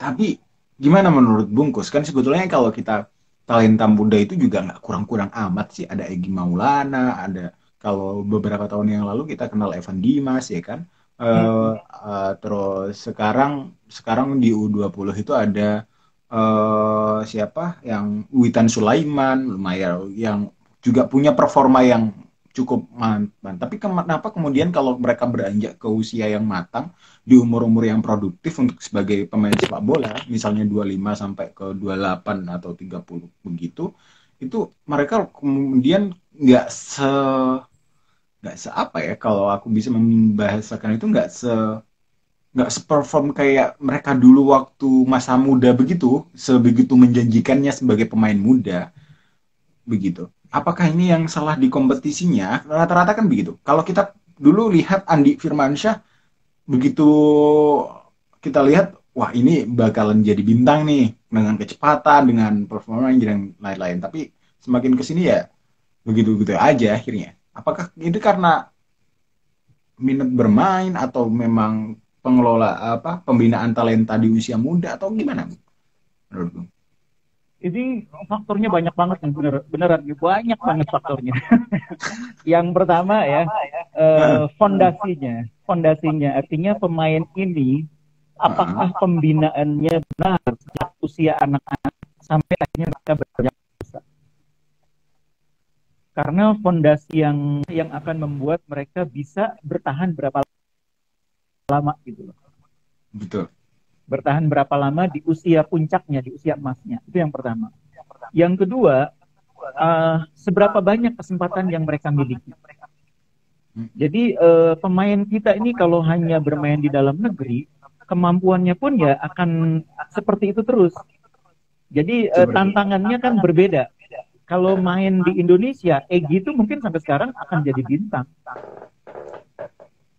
tapi gimana menurut Bungkus? Kan sebetulnya kalau kita talenta muda itu juga nggak kurang-kurang amat sih. Ada Egi Maulana, ada kalau beberapa tahun yang lalu kita kenal Evan Dimas ya kan. Uh, uh, terus sekarang sekarang di U20 itu ada uh, siapa yang Witan Sulaiman lumayan yang juga punya performa yang cukup mantap. Tapi kenapa kemudian kalau mereka beranjak ke usia yang matang, di umur-umur yang produktif untuk sebagai pemain sepak bola, misalnya 25 sampai ke 28 atau 30 begitu, itu mereka kemudian nggak se nggak se apa ya kalau aku bisa membahasakan itu nggak se nggak seperform kayak mereka dulu waktu masa muda begitu sebegitu menjanjikannya sebagai pemain muda begitu apakah ini yang salah di kompetisinya? Rata-rata kan begitu. Kalau kita dulu lihat Andi Firmansyah begitu kita lihat wah ini bakalan jadi bintang nih dengan kecepatan dengan performa yang lain-lain. Tapi semakin ke sini ya begitu-begitu aja akhirnya. Apakah itu karena minat bermain atau memang pengelola apa pembinaan talenta di usia muda atau gimana menurut ini faktornya banyak banget nih bener beneran banyak banget faktornya. Yang pertama ya eh, fondasinya. Fondasinya artinya pemain ini apakah pembinaannya benar? Sejak usia anak-anak sampai akhirnya mereka beranjak karena karena fondasi yang yang akan membuat mereka bisa bertahan berapa lama gitu loh. Betul. Bertahan berapa lama di usia puncaknya, di usia emasnya. Itu yang pertama. Yang kedua, uh, seberapa banyak kesempatan yang mereka miliki. Jadi uh, pemain kita ini kalau hanya bermain di dalam negeri, kemampuannya pun ya akan seperti itu terus. Jadi uh, tantangannya kan berbeda. Kalau main di Indonesia, Egi itu mungkin sampai sekarang akan jadi bintang.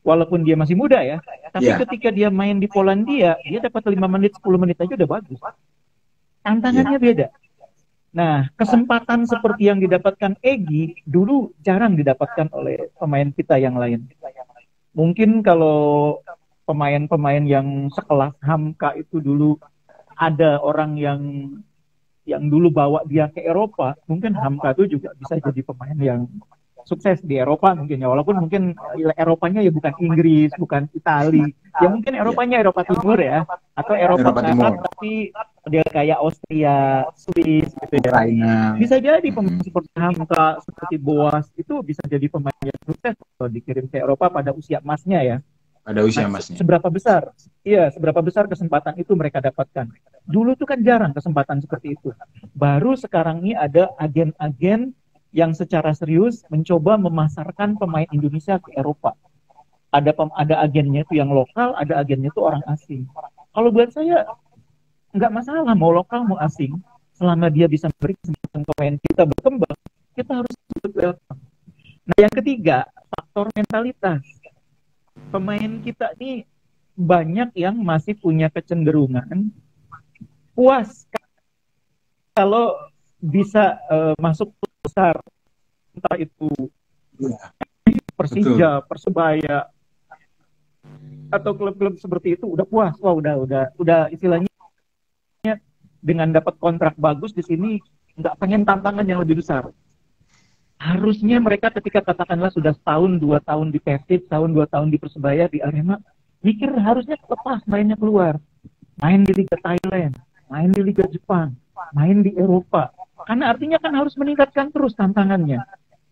Walaupun dia masih muda ya, tapi yeah. ketika dia main di Polandia, dia dapat 5 menit, 10 menit aja udah bagus. Tantangannya yeah. beda. Nah, kesempatan seperti yang didapatkan Egi dulu jarang didapatkan oleh pemain kita yang lain. Mungkin kalau pemain-pemain yang sekelas Hamka itu dulu ada orang yang yang dulu bawa dia ke Eropa, mungkin Hamka itu juga bisa jadi pemain yang sukses di Eropa mungkin ya. Walaupun mungkin Eropanya ya bukan Inggris bukan Itali. Ya mungkin Eropanya Eropa Timur ya. Atau Eropa, Eropa Timur. tapi dia kayak Austria Swiss gitu ya. Ukraina. bisa jadi pemain hmm. seperti Hamka seperti Boas itu bisa jadi pemain yang sukses kalau dikirim ke Eropa pada usia emasnya ya. Pada usia nah, emasnya. seberapa besar? Iya seberapa besar kesempatan itu mereka dapatkan? Dulu tuh kan jarang kesempatan seperti itu. Baru sekarang ini ada agen-agen yang secara serius mencoba memasarkan pemain Indonesia ke Eropa. Ada pem, ada agennya itu yang lokal, ada agennya itu orang asing. Kalau buat saya nggak masalah mau lokal mau asing, selama dia bisa memberi kesempatan pemain kita berkembang, kita harus welcome. Nah yang ketiga faktor mentalitas. Pemain kita ini banyak yang masih punya kecenderungan puas kalau bisa uh, masuk besar entah itu ya. Persija, Betul. Persebaya atau klub-klub seperti itu udah puas, wah udah udah udah istilahnya dengan dapat kontrak bagus di sini nggak pengen tantangan yang lebih besar. Harusnya mereka ketika katakanlah sudah setahun dua tahun di Persib, tahun dua tahun di Persebaya di Arema, mikir harusnya lepas mainnya keluar, main di Liga Thailand, main di Liga Jepang, main di Eropa, karena artinya kan harus meningkatkan terus tantangannya.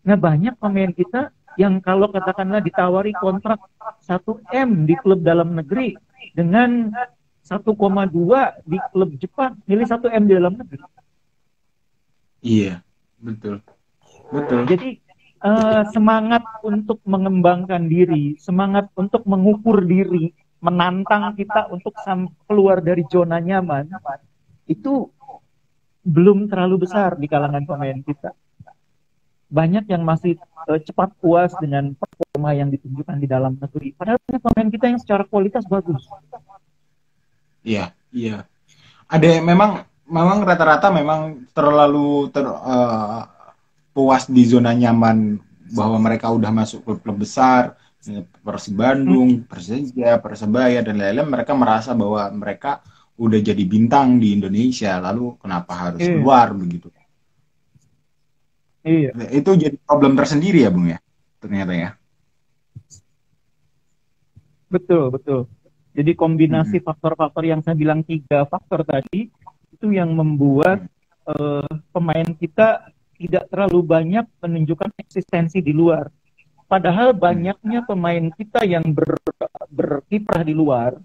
Nah banyak pemain kita yang kalau katakanlah ditawari kontrak 1M di klub dalam negeri dengan 1,2 di klub Jepang, milih 1M di dalam negeri. Iya, betul. Betul. Jadi uh, semangat untuk mengembangkan diri, semangat untuk mengukur diri, menantang kita untuk keluar dari zona nyaman, itu belum terlalu besar di kalangan pemain kita. Banyak yang masih uh, cepat puas dengan performa yang ditunjukkan di dalam negeri. Padahal pemain kita yang secara kualitas bagus. Iya, iya. Ada memang memang rata-rata memang terlalu ter, uh, puas di zona nyaman bahwa mereka udah masuk klub-klub besar, Persib Bandung, hmm. Persija, Persebaya dan lain-lain mereka merasa bahwa mereka udah jadi bintang di Indonesia lalu kenapa harus iya. keluar begitu? Iya. Itu jadi problem tersendiri ya bung ya ternyata ya. Betul betul. Jadi kombinasi faktor-faktor yang saya bilang tiga faktor tadi itu yang membuat uh, pemain kita tidak terlalu banyak menunjukkan eksistensi di luar. Padahal banyaknya pemain kita yang ber, berkiprah di luar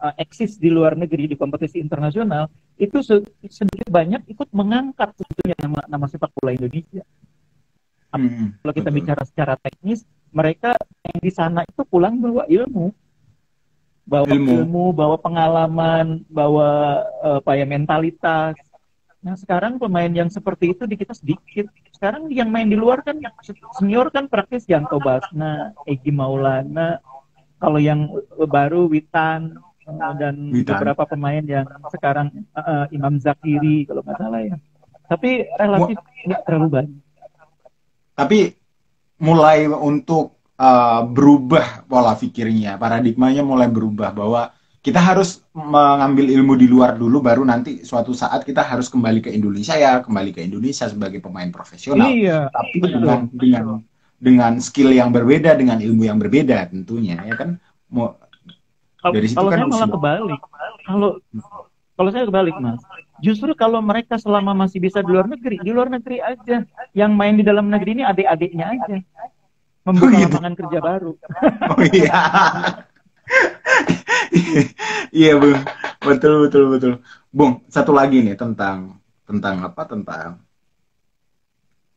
uh, eksis di luar negeri di kompetisi internasional itu sedikit banyak ikut mengangkat sebetulnya nama nama sepak bola Indonesia. Hmm, Kalau kita betul. bicara secara teknis, mereka yang di sana itu pulang bawa ilmu, bawa ilmu, ilmu bawa pengalaman, bawa uh, apa ya mentalitas. Nah sekarang pemain yang seperti itu di kita sedikit. Sekarang yang main di luar kan yang senior kan praktis Yanto Basna, Egi Maulana. Kalau yang baru Witan, dan Witan. beberapa pemain yang sekarang uh, Imam Zakiri kalau nggak salah ya. Tapi relatif nggak terlalu banyak. Tapi mulai untuk uh, berubah pola pikirnya, paradigmanya mulai berubah bahwa kita harus mengambil ilmu di luar dulu baru nanti suatu saat kita harus kembali ke Indonesia ya kembali ke Indonesia sebagai pemain profesional iya, tapi betul. dengan dengan dengan skill yang berbeda dengan ilmu yang berbeda tentunya ya kan Dari situ kalau kan saya malah kebalik. Kalau kalau saya kebalik mas, Justru kalau mereka selama masih bisa di luar negeri, di luar negeri aja. Yang main di dalam negeri ini adik-adiknya aja. Membuka oh, gitu. lapangan kerja baru. Oh iya. iya, Bung. Betul, betul, betul. Bung, satu lagi nih tentang tentang apa? Tentang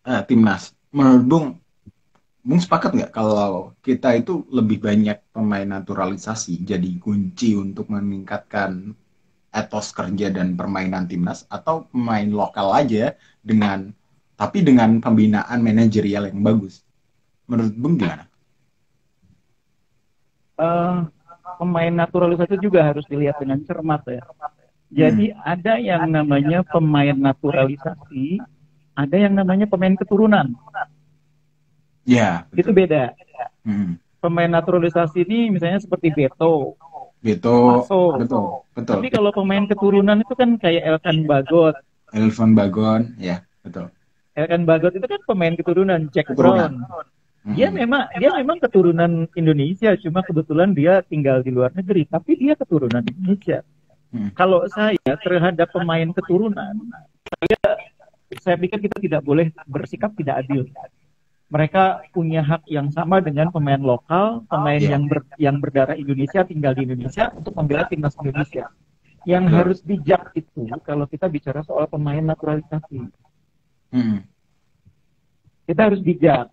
uh, timnas. Menurut Bung, Bung sepakat nggak kalau kita itu lebih banyak pemain naturalisasi jadi kunci untuk meningkatkan etos kerja dan permainan timnas atau pemain lokal aja dengan tapi dengan pembinaan manajerial yang bagus. Menurut Bung gimana? Uh, pemain naturalisasi juga harus dilihat dengan cermat ya. Jadi hmm. ada yang namanya pemain naturalisasi, ada yang namanya pemain keturunan. Ya. Betul. Itu beda. Hmm. Pemain naturalisasi ini misalnya seperti Beto. Beto. Maso. Betul. Betul. Tapi kalau pemain keturunan itu kan kayak Elkan Bagot. Elvan Bagon, ya betul. Elkan Bagot itu kan pemain keturunan Jack keturunan. Brown. Hmm. Dia memang dia memang keturunan Indonesia, cuma kebetulan dia tinggal di luar negeri, tapi dia keturunan Indonesia. Hmm. Kalau saya terhadap pemain keturunan, saya saya pikir kita tidak boleh bersikap tidak adil mereka punya hak yang sama dengan pemain lokal, pemain yeah. yang ber, yang berdarah Indonesia tinggal di Indonesia untuk membela timnas Indonesia. Yang yeah. harus bijak itu kalau kita bicara soal pemain naturalisasi. Hmm. Kita harus bijak.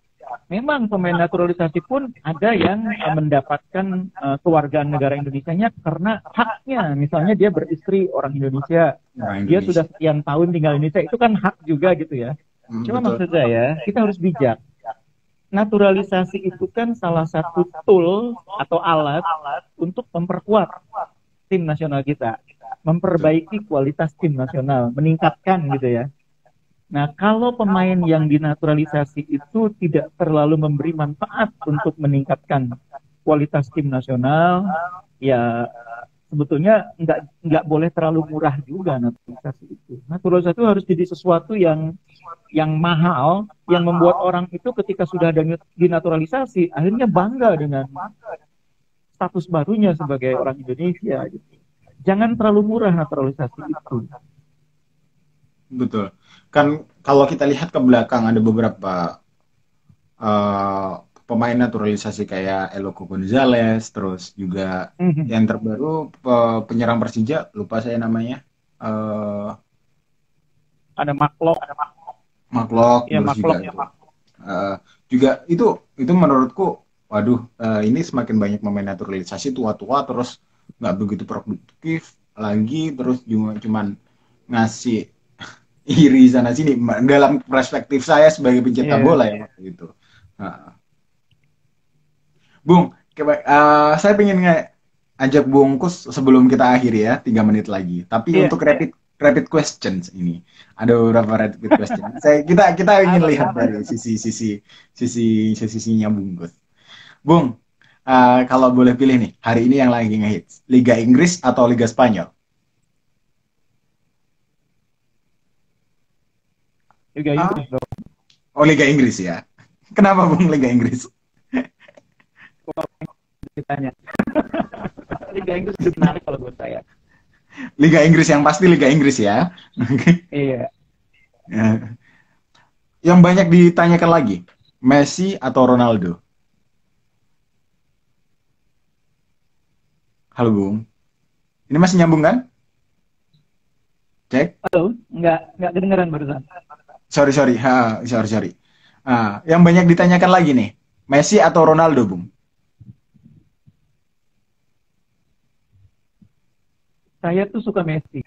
Memang pemain naturalisasi pun ada yang mendapatkan uh, kewargaan negara Indonesia-nya karena haknya. Misalnya dia beristri orang Indonesia, Indonesia. dia sudah sekian tahun tinggal di Indonesia, itu kan hak juga gitu ya. Hmm, Cuma betul. maksud saya, kita harus bijak naturalisasi itu kan salah satu tool atau alat untuk memperkuat tim nasional kita, memperbaiki kualitas tim nasional, meningkatkan gitu ya. Nah, kalau pemain yang dinaturalisasi itu tidak terlalu memberi manfaat untuk meningkatkan kualitas tim nasional, ya sebetulnya nggak nggak boleh terlalu murah juga naturalisasi itu. Naturalisasi itu harus jadi sesuatu yang yang mahal, yang membuat orang itu ketika sudah ada dinaturalisasi, akhirnya bangga dengan status barunya sebagai orang Indonesia. Gitu. Jangan terlalu murah naturalisasi itu. Betul. Kan kalau kita lihat ke belakang ada beberapa uh, pemain naturalisasi kayak Eloko Gonzalez, terus juga mm-hmm. yang terbaru penyerang Persija, lupa saya namanya. Uh, ada Maklok, ada Maklok, ya, Maklok, juga, ya, Uh, juga itu itu menurutku, waduh, uh, ini semakin banyak pemain naturalisasi tua-tua terus nggak begitu produktif lagi, terus cuma cuman ngasih iri sana sini dalam perspektif saya sebagai pencetak yeah. bola ya gitu. Nah, Bung, uh, saya pengen ajak bungkus sebelum kita akhiri ya, tiga menit lagi. Tapi yeah. untuk rapid rapid questions ini ada beberapa rapid questions. saya kita kita ingin lihat dari sisi sisi sisi sisinya bungkus. Bung, uh, kalau boleh pilih nih, hari ini yang lagi ngehits, Liga Inggris atau Liga Spanyol? Liga Inggris dong. Oh Liga Inggris ya. Kenapa Bung Liga Inggris? Ditanya. Liga Inggris lebih menarik kalau buat saya. Liga Inggris yang pasti Liga Inggris ya. iya. Ya. Yang banyak ditanyakan lagi, Messi atau Ronaldo? Halo Bung. Ini masih nyambung kan? Cek. Halo, nggak nggak kedengeran barusan. Sorry sorry, ha, sorry sorry. Ah, yang banyak ditanyakan lagi nih, Messi atau Ronaldo, Bung? Saya tuh suka Messi.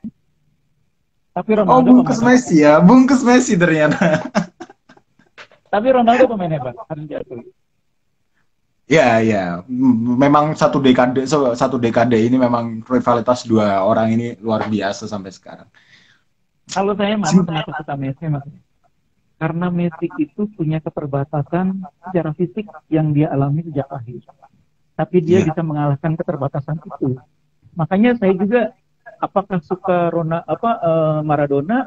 Tapi oh, Ronaldo Oh, bungkus Messi ya, bungkus Messi ternyata. Tapi Ronaldo pemain hebat, harus diakui. Ya, ya. Memang satu dekade satu dekade ini memang rivalitas dua orang ini luar biasa sampai sekarang. Kalau saya masih kenapa suka Messi mas? Karena Messi itu punya keterbatasan secara fisik yang dia alami sejak lahir. Tapi dia ya. bisa mengalahkan keterbatasan itu. Makanya saya juga apakah suka Rona apa uh, Maradona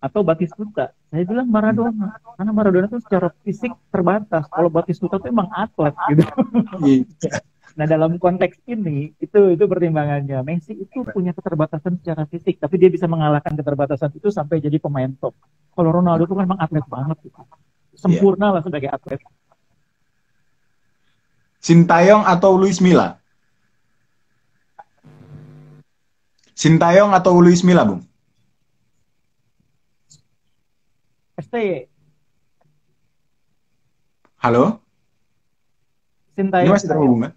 atau Batistuta? Saya bilang Maradona karena Maradona itu secara fisik terbatas. Kalau Batistuta itu emang atlet gitu. Iya. Nah dalam konteks ini itu itu pertimbangannya. Messi itu punya keterbatasan secara fisik, tapi dia bisa mengalahkan keterbatasan itu sampai jadi pemain top. Kalau Ronaldo itu kan memang atlet banget gitu. Sempurna yeah. lah sebagai atlet. Sintayong atau Luis Milla? Sintayong atau Luis Milla, Bung? STY. Halo? Sintayong. Ini masih terhubung kan?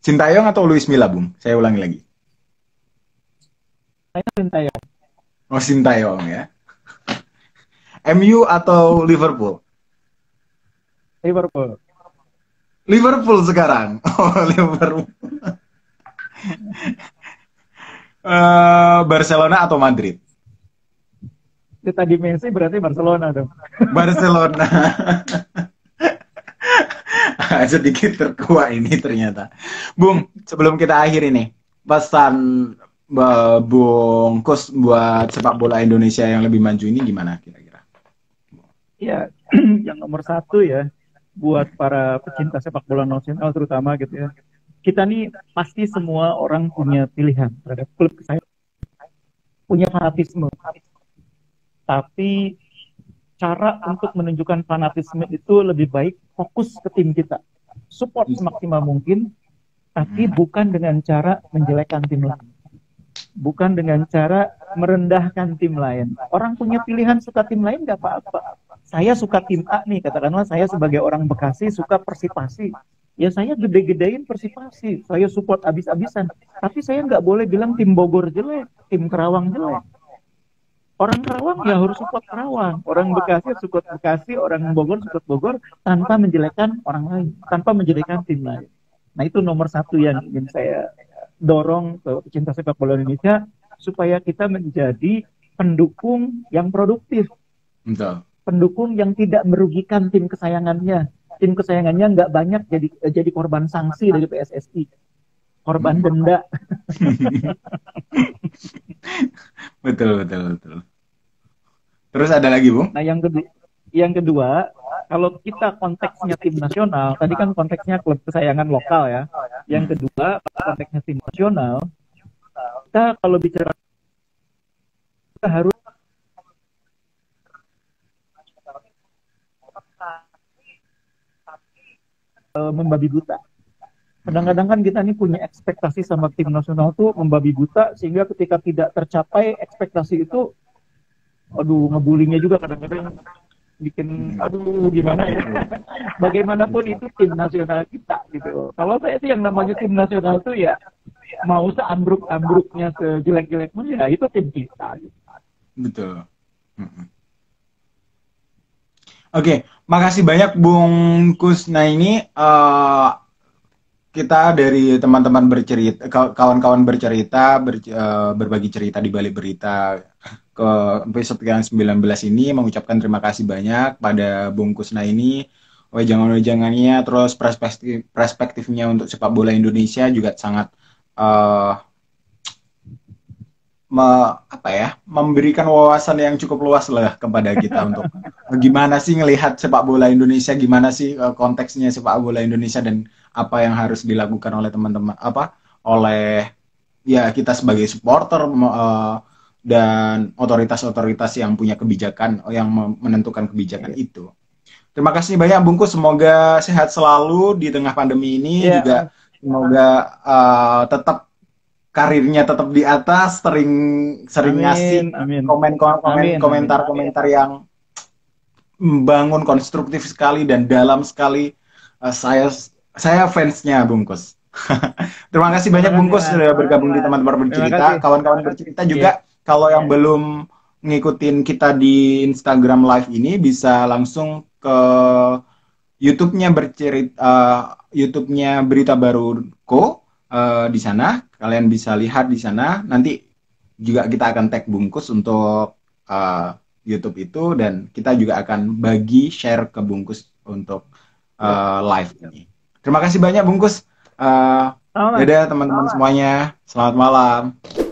Sintayong atau Luis Milla, Bung? Saya ulangi lagi. Saya Sintayong. Oh, Sintayong ya. MU atau Liverpool? Liverpool. Liverpool sekarang. Oh, Liverpool. Uh, Barcelona atau Madrid? Kita di Messi berarti Barcelona dong. Barcelona. sedikit terkuat ini ternyata. Bung, sebelum kita akhir ini, pesan Bung Kus buat sepak bola Indonesia yang lebih maju ini gimana kira-kira? Ya, yang nomor satu ya, buat para pecinta sepak bola nasional terutama gitu ya. Kita nih pasti semua orang punya pilihan terhadap klub saya punya fanatisme. Tapi cara untuk menunjukkan fanatisme itu lebih baik fokus ke tim kita. Support semaksimal mungkin, tapi bukan dengan cara menjelekkan tim lain. Bukan dengan cara merendahkan tim lain. Orang punya pilihan suka tim lain nggak apa-apa. Saya suka tim A nih, katakanlah saya sebagai orang Bekasi suka Persipasi. Ya saya gede-gedein Persipasi, saya support abis-abisan. Tapi saya nggak boleh bilang tim Bogor jelek, tim Kerawang jelek Orang Kerawang ya harus support Kerawang, orang Bekasi support Bekasi, orang Bogor support Bogor tanpa menjelekkan orang lain, tanpa menjelekkan tim lain. Nah itu nomor satu yang ingin saya dorong ke pecinta sepak bola Indonesia supaya kita menjadi pendukung yang produktif, Betul. pendukung yang tidak merugikan tim kesayangannya, tim kesayangannya nggak banyak jadi jadi korban sanksi dari PSSI, korban denda. betul betul betul. Terus ada lagi bu? Nah yang kedua, yang kedua kalau kita konteksnya tim nasional, tadi kan konteksnya klub kesayangan lokal ya. Yang kedua konteksnya tim nasional, kita kalau bicara kita harus membabi buta. Kadang-kadang kan kita ini punya ekspektasi sama tim nasional tuh membabi buta sehingga ketika tidak tercapai ekspektasi itu aduh ngebulinya juga kadang-kadang bikin aduh gimana ya? Bagaimanapun itu tim nasional kita gitu. Kalau saya sih yang namanya tim nasional tuh ya mau seambruk-ambruknya sejelek-jeleknya ya itu tim kita gitu. betul Oke, makasih banyak Bung Kusna ini. Uh, kita dari teman-teman bercerita, kawan-kawan bercerita, ber, uh, berbagi cerita di balik berita ke episode yang 19 ini mengucapkan terima kasih banyak pada Bung Kusna ini. jangan-jangannya terus perspektif perspektifnya untuk sepak bola Indonesia juga sangat uh, me, apa ya memberikan wawasan yang cukup luas lah kepada kita untuk gimana sih ngelihat sepak bola Indonesia, gimana sih uh, konteksnya sepak bola Indonesia dan apa yang harus dilakukan oleh teman-teman apa oleh ya kita sebagai supporter uh, dan otoritas-otoritas yang punya kebijakan yang menentukan kebijakan yeah. itu. Terima kasih banyak Bungkus, semoga sehat selalu di tengah pandemi ini yeah. juga semoga uh, tetap karirnya tetap di atas, sering sering amin, ngasih komen komen komentar komentar yang membangun konstruktif sekali dan dalam sekali. Uh, saya saya fansnya Bungkus. Terima kasih banyak Bungkus sudah bergabung di teman-teman bercerita. Kawan-kawan bercerita juga yeah. kalau yang belum ngikutin kita di Instagram Live ini bisa langsung ke YouTube-nya bercerita uh, YouTube-nya Berita Baru Ko uh, di sana. Kalian bisa lihat di sana. Nanti juga kita akan tag Bungkus untuk uh, YouTube itu dan kita juga akan bagi share ke Bungkus untuk uh, live ini. Terima kasih banyak bungkus. Uh, dadah teman-teman semuanya. Selamat malam.